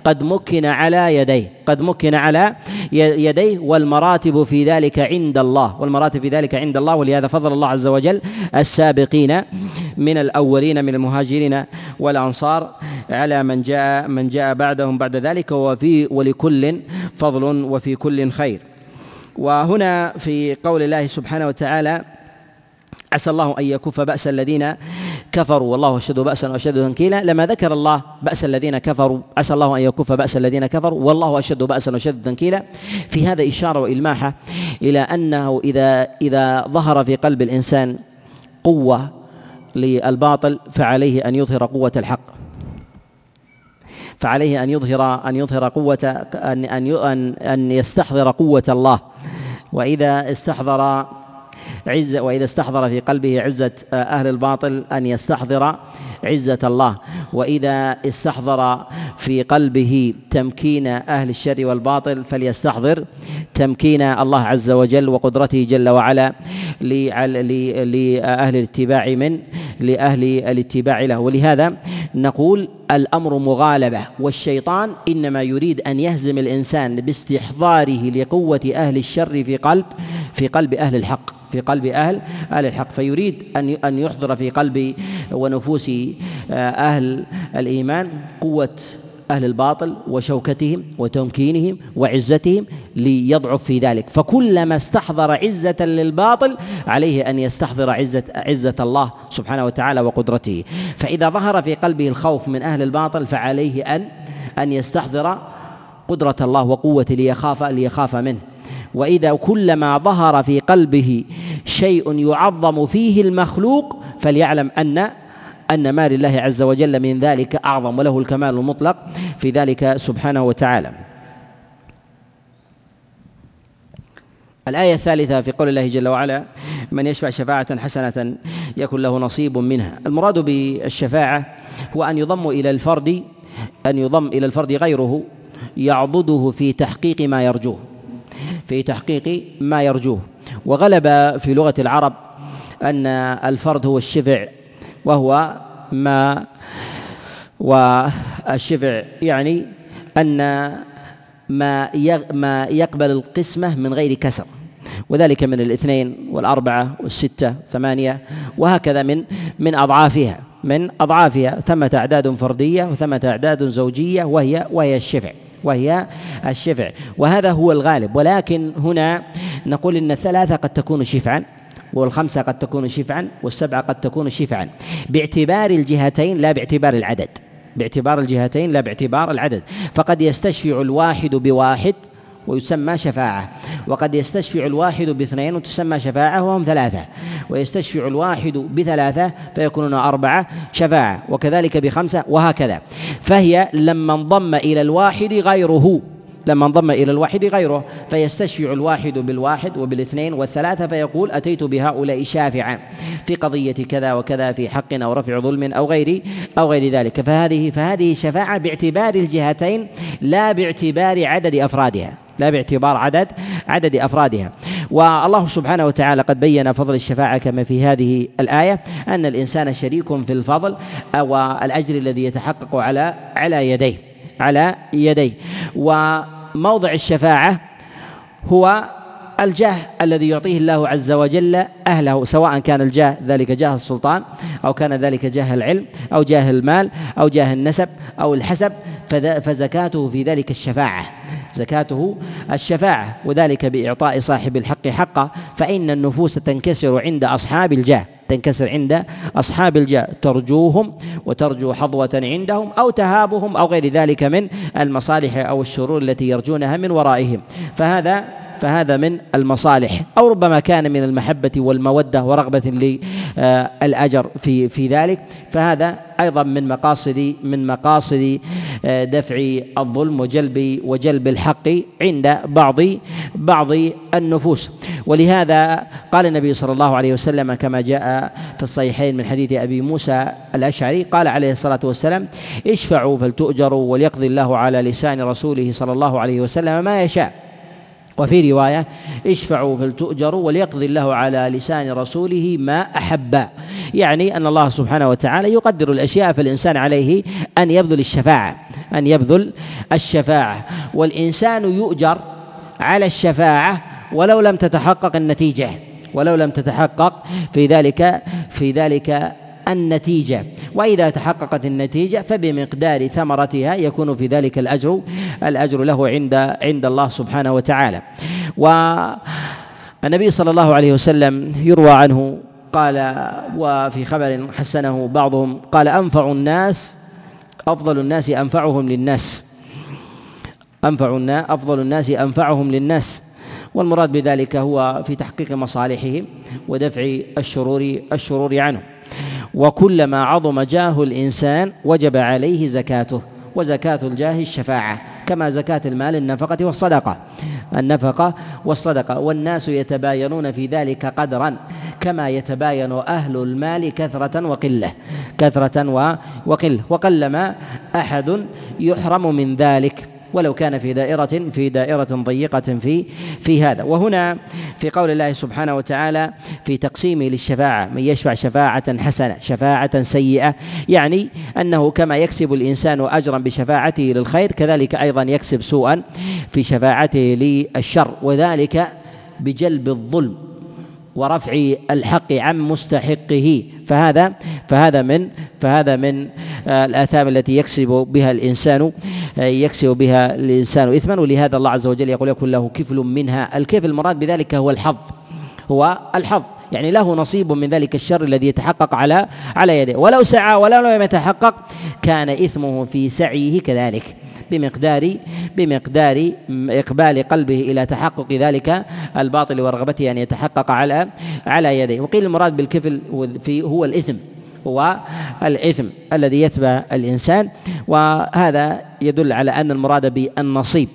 قد مكن على يديه قد مكن على يديه والمراتب في ذلك عند الله. والمراتب في ذلك عند الله ولهذا فضل الله عز وجل السابقين من الأولين من المهاجرين والأنصار على من جاء من جاء بعدهم بعد ذلك وفي ولكل فضل وفي كل خير. وهنا في قول الله سبحانه وتعالى عسى الله أن يكف بأس الذين كفروا. والله أشد بأسا وأشد تنكيلا. لما ذكر الله بأس الذين كفروا عسى الله أن يكف بأس الذين كفروا. والله أشد بأسا وأشد تنكيلا. في هذا إشارة وإلماحة إلى أنه إذا إذا ظهر في قلب الإنسان قوة للباطل فعليه أن يظهر قوة الحق. فعليه أن يظهر أن يظهر قوة أن أن أن يستحضر قوة الله. وإذا استحضر عزة وإذا استحضر في قلبه عزة أهل الباطل أن يستحضر عزة الله. وإذا استحضر في قلبه تمكين أهل الشر والباطل فليستحضر تمكين الله عز وجل وقدرته جل وعلا لأهل الاتباع من؟ لأهل الاتباع له. ولهذا نقول الأمر مغالبة والشيطان إنما يريد أن يهزم الإنسان باستحضاره لقوة أهل الشر في قلب في قلب أهل الحق. في قلب أهل أهل الحق. فيريد أن أن يحضر في قلب ونفوس آه، أهل الإيمان قوة أهل الباطل وشوكتهم وتمكينهم وعزتهم ليضعف في ذلك. فكلما استحضر عزة للباطل عليه أن يستحضر عزة عزة الله سبحانه وتعالى وقدرته. فإذا ظهر في قلبه الخوف من أهل الباطل فعليه أن أن يستحضر قدرة الله وقوة ليخاف ليخاف منه. وإذا كلما ظهر في قلبه شيء يعظم فيه المخلوق فليعلم ان أن ما لله عز وجل من ذلك أعظم وله الكمال المطلق في ذلك سبحانه وتعالى. الآية الثالثة في قول الله جل وعلا من يشفع شفاعة حسنة يكن له نصيب منها المراد بالشفاعة هو أن يضم إلى الفرد أن يضم إلى الفرد غيره يعضده في تحقيق ما يرجوه. في تحقيق ما يرجوه. وغلب في لغة العرب أن الفرد هو الشفع وهو ما والشفع يعني أن ما ما يقبل القسمة من غير كسر. وذلك من الاثنين والأربعة والستة ثمانية وهكذا من من أضعافها من أضعافها. ثمة أعداد فردية وثمة أعداد زوجية وهي وهي الشفع. وهي الشفع. وهذا هو الغالب. ولكن هنا نقول إن الثلاثه قد تكون شفعا والخمسة قد تكون شفعا والسبعة قد تكون شفعا. باعتبار الجهتين لا باعتبار العدد. باعتبار الجهتين لا باعتبار العدد. فقد يستشفع الواحد بواحد ويسمى شفاعة. وقد يستشفع الواحد باثنين وتسمى شفاعة وهم ثلاثة. ويستشفع الواحد بثلاثة فيكونون أربعة شفاعة وكذلك بخمسة وهكذا. فهي لما انضم إلى الواحد غيره لما انضم إلى الواحد غيره فيستشفع الواحد بالواحد وبالاثنين والثلاثة فيقول أتيت بهؤلاء شافعا في قضية كذا وكذا في حق أو رفع ظلم أو غير أو غير ذلك. فهذه فهذه شفاعة باعتبار الجهتين لا باعتبار عدد أفرادها. لا باعتبار عدد عدد أفرادها. والله سبحانه وتعالى قد بين فضل الشفاعة كما في هذه الآية أن الإنسان شريك في الفضل والأجر الذي يتحقق على على يديه على يديه. وموضع الشفاعة هو الجاه الذي يعطيه الله عز وجل أهله سواء كان الجاه ذلك جاه السلطان أو كان ذلك جاه العلم أو جاه المال أو جاه النسب أو الحسب فزكاته في ذلك الشفاعة. زكاته الشفاعة وذلك بإعطاء صاحب الحق حقه فإن النفوس تنكسر عند أصحاب الجاه تنكسر عند أصحاب الجاه ترجوهم وترجو حظوة عندهم أو تهابهم أو غير ذلك من المصالح أو الشرور التي يرجونها من ورائهم. فهذا فهذا من المصالح أو ربما كان من المحبة والمودة ورغبة للأجر في في ذلك. فهذا أيضا من مقاصد من مقاصد آه، دفع الظلم وجلب وجلب الحق عند بعض بعض النفوس. ولهذا قال النبي صلى الله عليه وسلم كما جاء في الصحيحين من حديث أبي موسى الأشعري قال عليه الصلاة والسلام اشفعوا فلتؤجروا وليقضي الله على لسان رسوله صلى الله عليه وسلم ما يشاء. وفي رواية اشفعوا فلتؤجروا وليقضي الله على لسان رسوله ما أحب. يعني أن الله سبحانه وتعالى يقدر الأشياء فالإنسان عليه أن يبذل الشفاعة أن يبذل الشفاعة. والإنسان يؤجر على الشفاعة ولو لم تتحقق النتيجة ولو لم تتحقق في ذلك في ذلك النتيجة. وإذا تحققت النتيجة فبمقدار ثمرتها يكون في ذلك الأجر الأجر له عند عند الله سبحانه وتعالى. والنبي صلى الله عليه وسلم يروى عنه قال وفي خبر حسنه بعضهم قال أنفع الناس أفضل الناس أنفعهم للناس. أنفع الناس أفضل الناس أنفعهم للناس. والمراد بذلك هو في تحقيق مصالحهم ودفع الشرور الشرور عنهم. وكلما عظم جاه الإنسان وجب عليه زكاته وزكاة الجاه الشفاعة كما زكاة المال النفقة والصدقة. النفقة والصدقة والناس يتباينون في ذلك قدرا كما يتباين أهل المال كثرة وقلة كثرة وقلة وقلما أحد يحرم من ذلك. ولو كان في دائرة في دائرة ضيقة في في هذا. وهنا في قول الله سبحانه وتعالى في تقسيمه للشفاعة من يشفع شفاعة حسنة شفاعة سيئة يعني أنه كما يكسب الإنسان أجرا بشفاعته للخير كذلك أيضا يكسب سوءا في شفاعته للشر وذلك بجلب الظلم ورفع الحق عن مستحقه. فهذا فهذا من فهذا من آه، الآثام التي يكسب بها الإنسان آه، يكسب بها الإنسان إثما ولهذا الله عز وجل يقول يكون له كفل منها. الكيف المراد بذلك هو الحظ. هو الحظ. يعني له نصيب من ذلك الشر الذي يتحقق على على يده. ولو سعى ولو لم يتحقق كان إثمه في سعيه كذلك. بمقدار بمقدار إقبال قلبه إلى تحقق ذلك الباطل ورغبته أن يتحقق على على يديه وقيل المراد بالكفل في هو الإثم. هو الإثم الذي يتبع الإنسان. وهذا يدل على أن المراد بالنصيب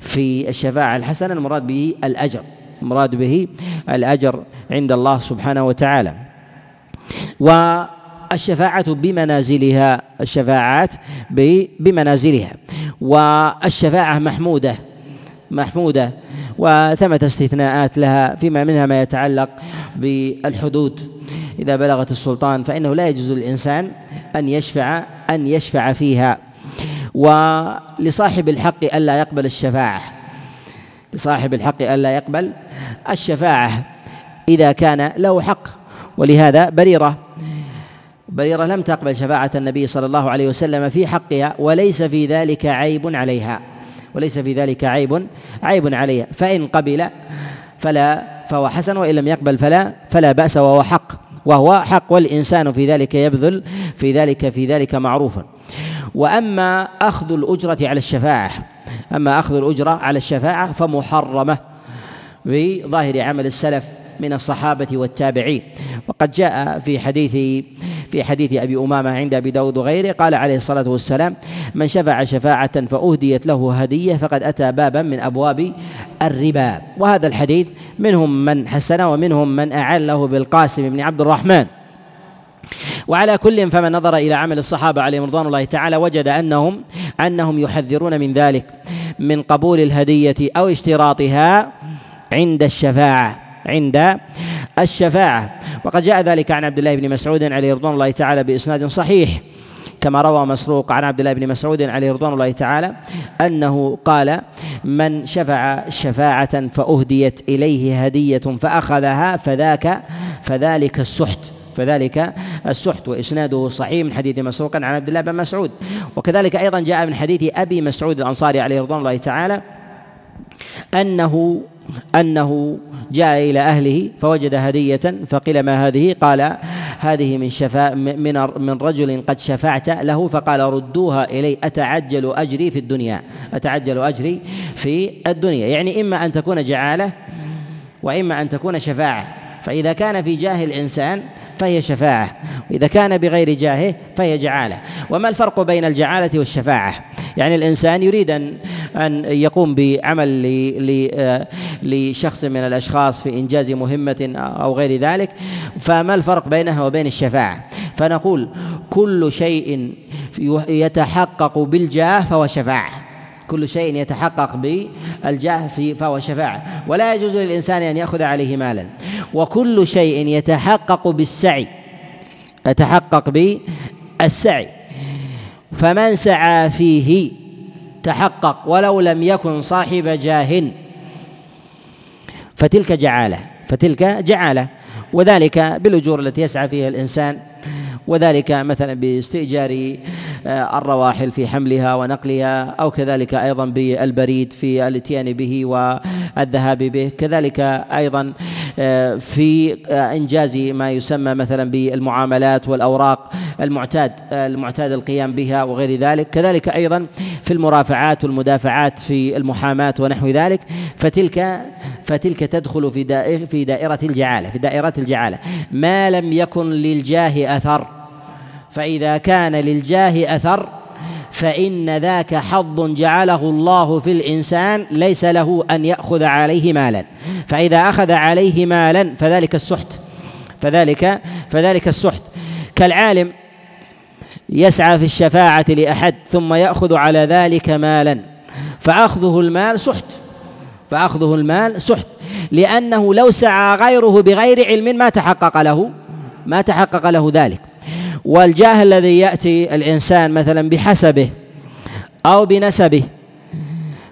في الشفاعة الحسنة المراد به الأجر. المراد به الأجر عند الله سبحانه وتعالى. والشفاعة بمنازلها الشفاعات بمنازلها. والشفاعة محمودة محمودة. وثمة استثناءات لها فيما منها ما يتعلق بالحدود. إذا بلغت السلطان فإنه لا يجوز للإنسان أن يشفع أن يشفع فيها. ولصاحب الحق ألا يقبل الشفاعة. لصاحب الحق ألا يقبل الشفاعة إذا كان له حق. ولهذا بريرة بريرة لم تقبل شفاعة النبي صلى الله عليه وسلم في حقها وليس في ذلك عيب عليها. وليس في ذلك عيب عيب عليها. فإن قبل فلا فهو حسن وإن لم يقبل فلا فلا بأس وهو حق. وهو حق والإنسان في ذلك يبذل في ذلك في ذلك معروفا وأما أخذ الأجرة على الشفاعة أما أخذ الأجرة على الشفاعة فمحرمة بظاهر عمل السلف من الصحابة والتابعين. وقد جاء في حديث في حديث أبي أمامة عند أبي داود وغيره قال عليه الصلاة والسلام من شفع شفاعة فأهديت له هدية فقد أتى بابا من أبواب الربا. وهذا الحديث منهم من حسنه ومنهم من أعله بالقاسم بن عبد الرحمن. وعلى كل فمن نظر إلى عمل الصحابة عليهم رضوان الله تعالى وجد انهم أنهم يحذرون من ذلك من قبول الهدية أو اشتراطها عند الشفاعة. عند الشفاعة. وقد جاء ذلك عن عبد الله بن مسعود عليه رضوان الله تعالى بإسناد صحيح كما روى مسروق عن عبد الله بن مسعود عليه رضوان الله تعالى أنه قال من شفع شفاعة فأهديت إليه هدية فأخذها فذاك فذلك السحت فذلك السحت. وإسناده صحيح من حديث مسروق عن عبد الله بن مسعود. وكذلك أيضا جاء من حديث أبي مسعود الأنصاري عليه رضوان الله تعالى أنه أنه جاء إلى أهله فوجد هدية فقيل ما هذه؟ قال هذه من شفاء من من رجل قد شفعت له فقال ردوها إلي أتعجل أجري في الدنيا أتعجل أجري في الدنيا. يعني إما أن تكون جعالة وإما أن تكون شفاعة. فإذا كان في جاه الإنسان فهي شفاعة. وإذا كان بغير جاهه فهي جعالة. وما الفرق بين الجعالة والشفاعة؟ يعني الإنسان يريد أن أن يقوم بعمل لشخص من الأشخاص في إنجاز مهمة أو غير ذلك فما الفرق بينها وبين الشفاعة؟ فنقول كل شيء يتحقق بالجاه فهو شفاعة. كل شيء يتحقق بالجاه فهو شفاعة. ولا يجوز للإنسان أن يأخذ عليه مالا. وكل شيء يتحقق بالسعي يتحقق بالسعي. فمن سعى فيه تحقق ولو لم يكن صاحب جاه. فتلك جعالة فتلك جعالة. وذلك بالأجور التي يسعى فيها الإنسان. وذلك مثلا باستئجار الرواحل في حملها ونقلها أو كذلك أيضا بالبريد في الاتيان به والذهاب به. كذلك أيضا آه، في آه، إنجاز ما يسمى مثلا بالمعاملات والأوراق المعتاد المعتاد القيام بها وغير ذلك. كذلك أيضا في المرافعات والمدافعات في المحاماة ونحو ذلك. فتلك فتلك تدخل في دائرة الجعالة في دائرة الجعالة. ما لم يكن للجاه أثر فإذا كان للجاه أثر فإن ذاك حظ جعله الله في الإنسان ليس له أن يأخذ عليه مالا. فإذا أخذ عليه مالا فذلك السحت. فذلك فذلك السحت. كالعالم يسعى في الشفاعة لأحد ثم يأخذ على ذلك مالا فأخذه المال سحت. فأخذه المال سحت. لأنه لو سعى غيره بغير علم ما تحقق له ما تحقق له ذلك. والجاه الذي يأتي الإنسان مثلا بحسبه أو بنسبه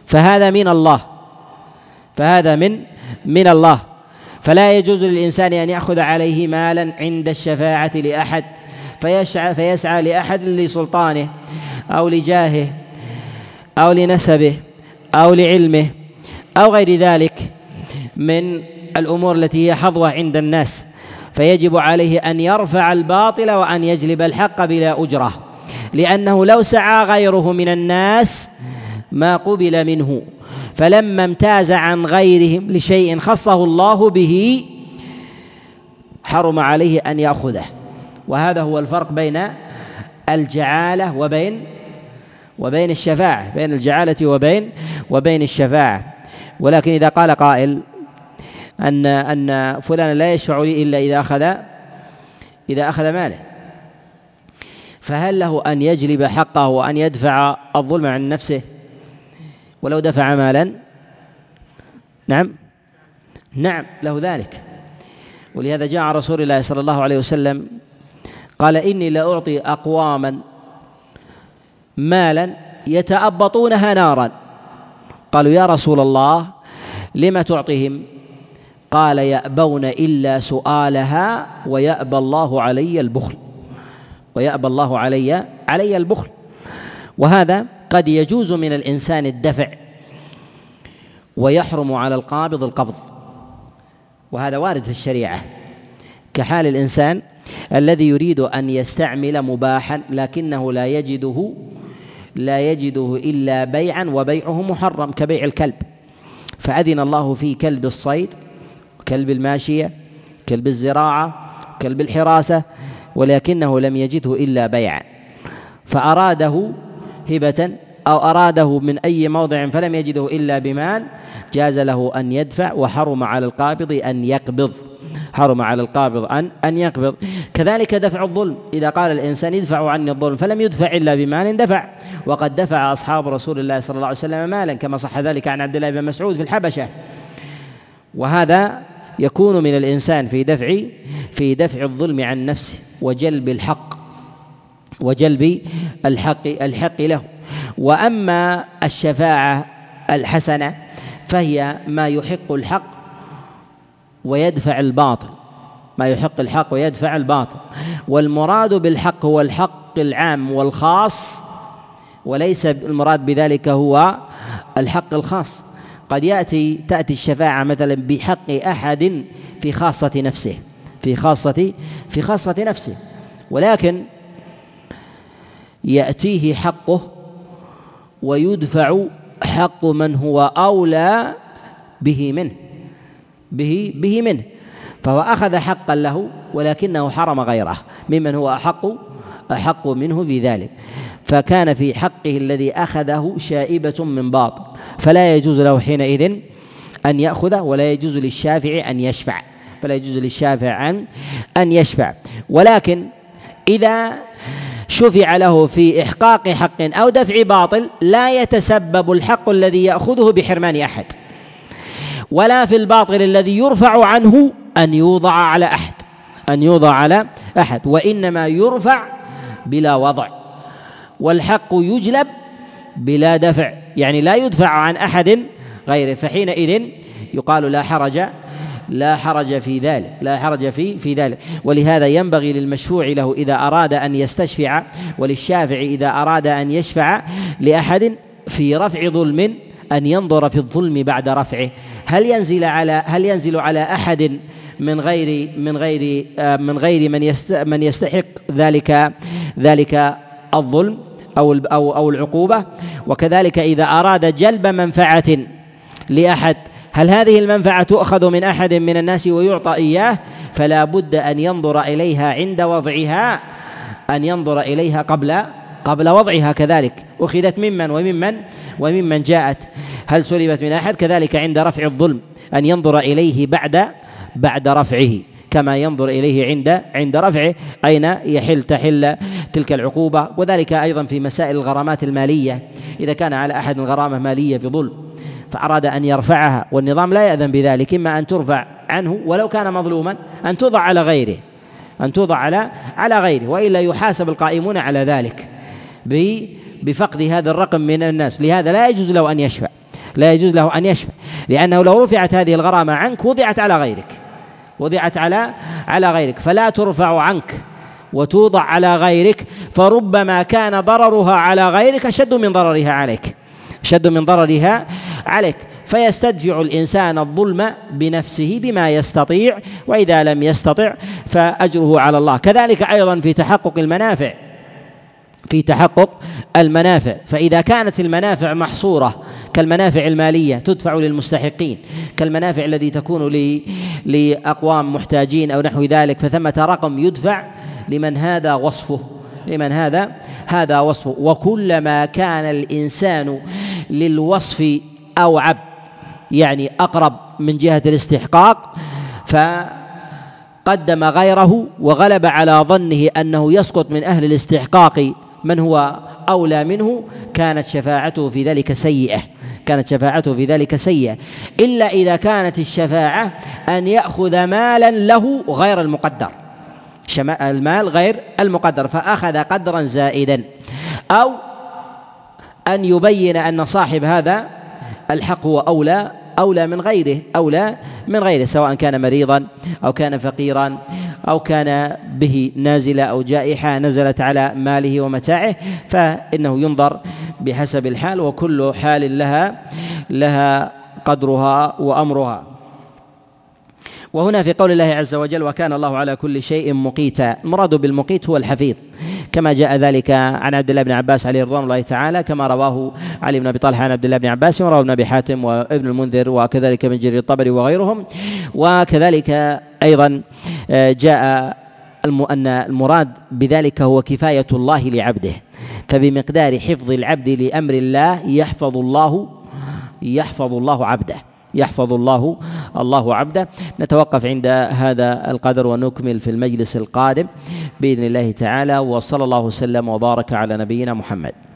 فهذا من الله فهذا من من الله. فلا يجوز للإنسان أن يأخذ عليه مالا عند الشفاعة لأحد فيسعى فيسعى لأحد لسلطانه أو لجاهه أو لنسبه أو لعلمه أو غير ذلك من الأمور التي هي حظوة عند الناس. فيجب عليه أن يرفع الباطل وأن يجلب الحق بلا أجرة لأنه لو سعى غيره من الناس ما قبل منه. فلما امتاز عن غيرهم لشيء خصه الله به حرم عليه أن يأخذه. وهذا هو الفرق بين الجعالة وبين وبين الشفاعة بين الجعالة وبين وبين الشفاعة. ولكن إذا قال قائل أن أن فلان لا يشفع لي إلا إذا أخذ إذا أخذ ماله. فهل له أن يجلب حقه وأن يدفع الظلم عن نفسه؟ ولو دفع مالا؟ نعم. نعم له ذلك. ولهذا جاء رسول الله صلى الله عليه وسلم قال إني لأعطي أقواما مالا يتأبطونها نارا. قالوا يا رسول الله لم تعطيهم قال يأبون إلا سؤالها ويأبى الله علي البخل. ويأبى الله علي علي البخل. وهذا قد يجوز من الإنسان الدفع. ويحرم على القابض القبض. وهذا وارد في الشريعة. كحال الإنسان الذي يريد أن يستعمل مباحا لكنه لا يجده لا يجده إلا بيعا وبيعه محرم كبيع الكلب. فأذن الله في كلب الصيد كلب الماشية كلب الزراعة كلب الحراسة ولكنه لم يجده إلا بيعا فأراده هبة أو أراده من أي موضع فلم يجده إلا بمال جاز له أن يدفع وحرم على القابض أن يقبض. حرم على القابض أن أن يقبض. كذلك دفع الظلم. إذا قال الإنسان ادفعوا عني الظلم فلم يدفع إلا بمال دفع. وقد دفع أصحاب رسول الله صلى الله عليه وسلم مالا كما صح ذلك عن عبد الله بن مسعود في الحبشة. وهذا يكون من الإنسان في دفع في دفع الظلم عن نفسه وجلب الحق وجلب الحق الحق له. وأما الشفاعة الحسنة فهي ما يحق الحق ويدفع الباطل. ما يحق الحق ويدفع الباطل. والمراد بالحق هو الحق العام والخاص وليس المراد بذلك هو الحق الخاص. قد يأتي تأتي الشفاعة مثلا بحق أحد في خاصة نفسه في خاصة في خاصة نفسه. ولكن يأتيه حقه ويدفع حق من هو أولى به منه به به منه. فهو أخذ حقا له ولكنه حرم غيره. ممن هو أحق أحق منه بذلك. فكان في حقه الذي أخذه شائبة من باطل. فلا يجوز له حينئذ أن يأخذه ولا يجوز للشافع أن يشفع. فلا يجوز للشافع أن أن يشفع. ولكن إذا شفع له في إحقاق حق أو دفع باطل لا يتسبب الحق الذي يأخذه بحرمان أحد. ولا في الباطل الذي يرفع عنه أن يوضع على أحد. أن يوضع على أحد. وإنما يرفع بلا وضع. والحق يجلب بلا دفع يعني لا يدفع عن أحد غيره فحينئذ يقال لا حرج لا حرج في ذلك لا حرج في في ذلك. ولهذا ينبغي للمشفوع له إذا أراد أن يستشفع وللشافع إذا أراد أن يشفع لأحد في رفع ظلم أن ينظر في الظلم بعد رفعه. هل ينزل على هل ينزل على أحد من غير من غير آه، من غير من من يستحق ذلك ذلك الظلم؟ أو أو أو العقوبة. وكذلك إذا أراد جلب منفعة لأحد هل هذه المنفعة تؤخذ من أحد من الناس ويعطى إياه؟ فلا بد أن ينظر إليها عند وضعها أن ينظر إليها قبل قبل وضعها كذلك. أخذت ممن وممن وممن جاءت. هل سلبت من أحد؟ كذلك عند رفع الظلم أن ينظر إليه بعد بعد رفعه. كما ينظر إليه عند عند رفعه أين يحل تحل تلك العقوبة؟ وذلك أيضا في مسائل الغرامات المالية. إذا كان على أحد غرامة مالية بظلم فأراد أن يرفعها والنظام لا يأذن بذلك إما أن ترفع عنه ولو كان مظلوما أن توضع على غيره أن توضع على على غيره وإلا يحاسب القائمون على ذلك بفقد هذا الرقم من الناس. لهذا لا يجوز له أن يشفع لا يجوز له أن يشفع لأنه لو رفعت هذه الغرامة عنك وضعت على غيرك. وضعت على على غيرك. فلا ترفع عنك وتوضع على غيرك فربما كان ضررها على غيرك أشد من ضررها عليك. أشد من ضررها عليك. فيستدفع الإنسان الظلم بنفسه بما يستطيع وإذا لم يستطع فأجره على الله. كذلك أيضا في تحقق المنافع في تحقق المنافع. فإذا كانت المنافع محصورة كالمنافع المالية تدفع للمستحقين كالمنافع التي تكون لأقوام محتاجين أو نحو ذلك فثمة رقم يدفع لمن هذا وصفه لمن هذا هذا وصفه. وكلما كان الإنسان للوصف أوعب يعني أقرب من جهة الاستحقاق فقدم غيره وغلب على ظنه أنه يسقط من أهل الاستحقاق من هو أولى منه كانت شفاعته في ذلك سيئة. كانت شفاعته في ذلك سيئة. إلا إذا كانت الشفاعة أن يأخذ مالا له غير المقدر. المال غير المقدر فأخذ قدرا زائدا. أو أن يبين أن صاحب هذا الحق هو أولى أولى من غيره أولى من غيره سواء كان مريضا أو كان فقيرا. أو كان به نازلة أو جائحة نزلت على ماله ومتاعه فإنه ينظر بحسب الحال وكل حال لها لها قدرها وأمرها. وهنا في قول الله عز وجل وكان الله على كل شيء مقيتا. المراد بالمقيت هو الحفيظ. كما جاء ذلك عن عبد الله بن عباس عليه رضوان الله تعالى كما رواه علي بن أبي طلحة عن عبد الله بن عباس ورواه ابن أبي حاتم وابن المنذر وكذلك ابن جرير الطبري وغيرهم. وكذلك أيضا آه، جاء أن المراد بذلك هو كفاية الله لعبده. فبمقدار حفظ العبد لأمر الله يحفظ الله يحفظ الله عبده. يحفظ الله الله عبده. نتوقف عند هذا القدر ونكمل في المجلس القادم بإذن الله تعالى وصلى الله وسلم وبارك على نبينا محمد.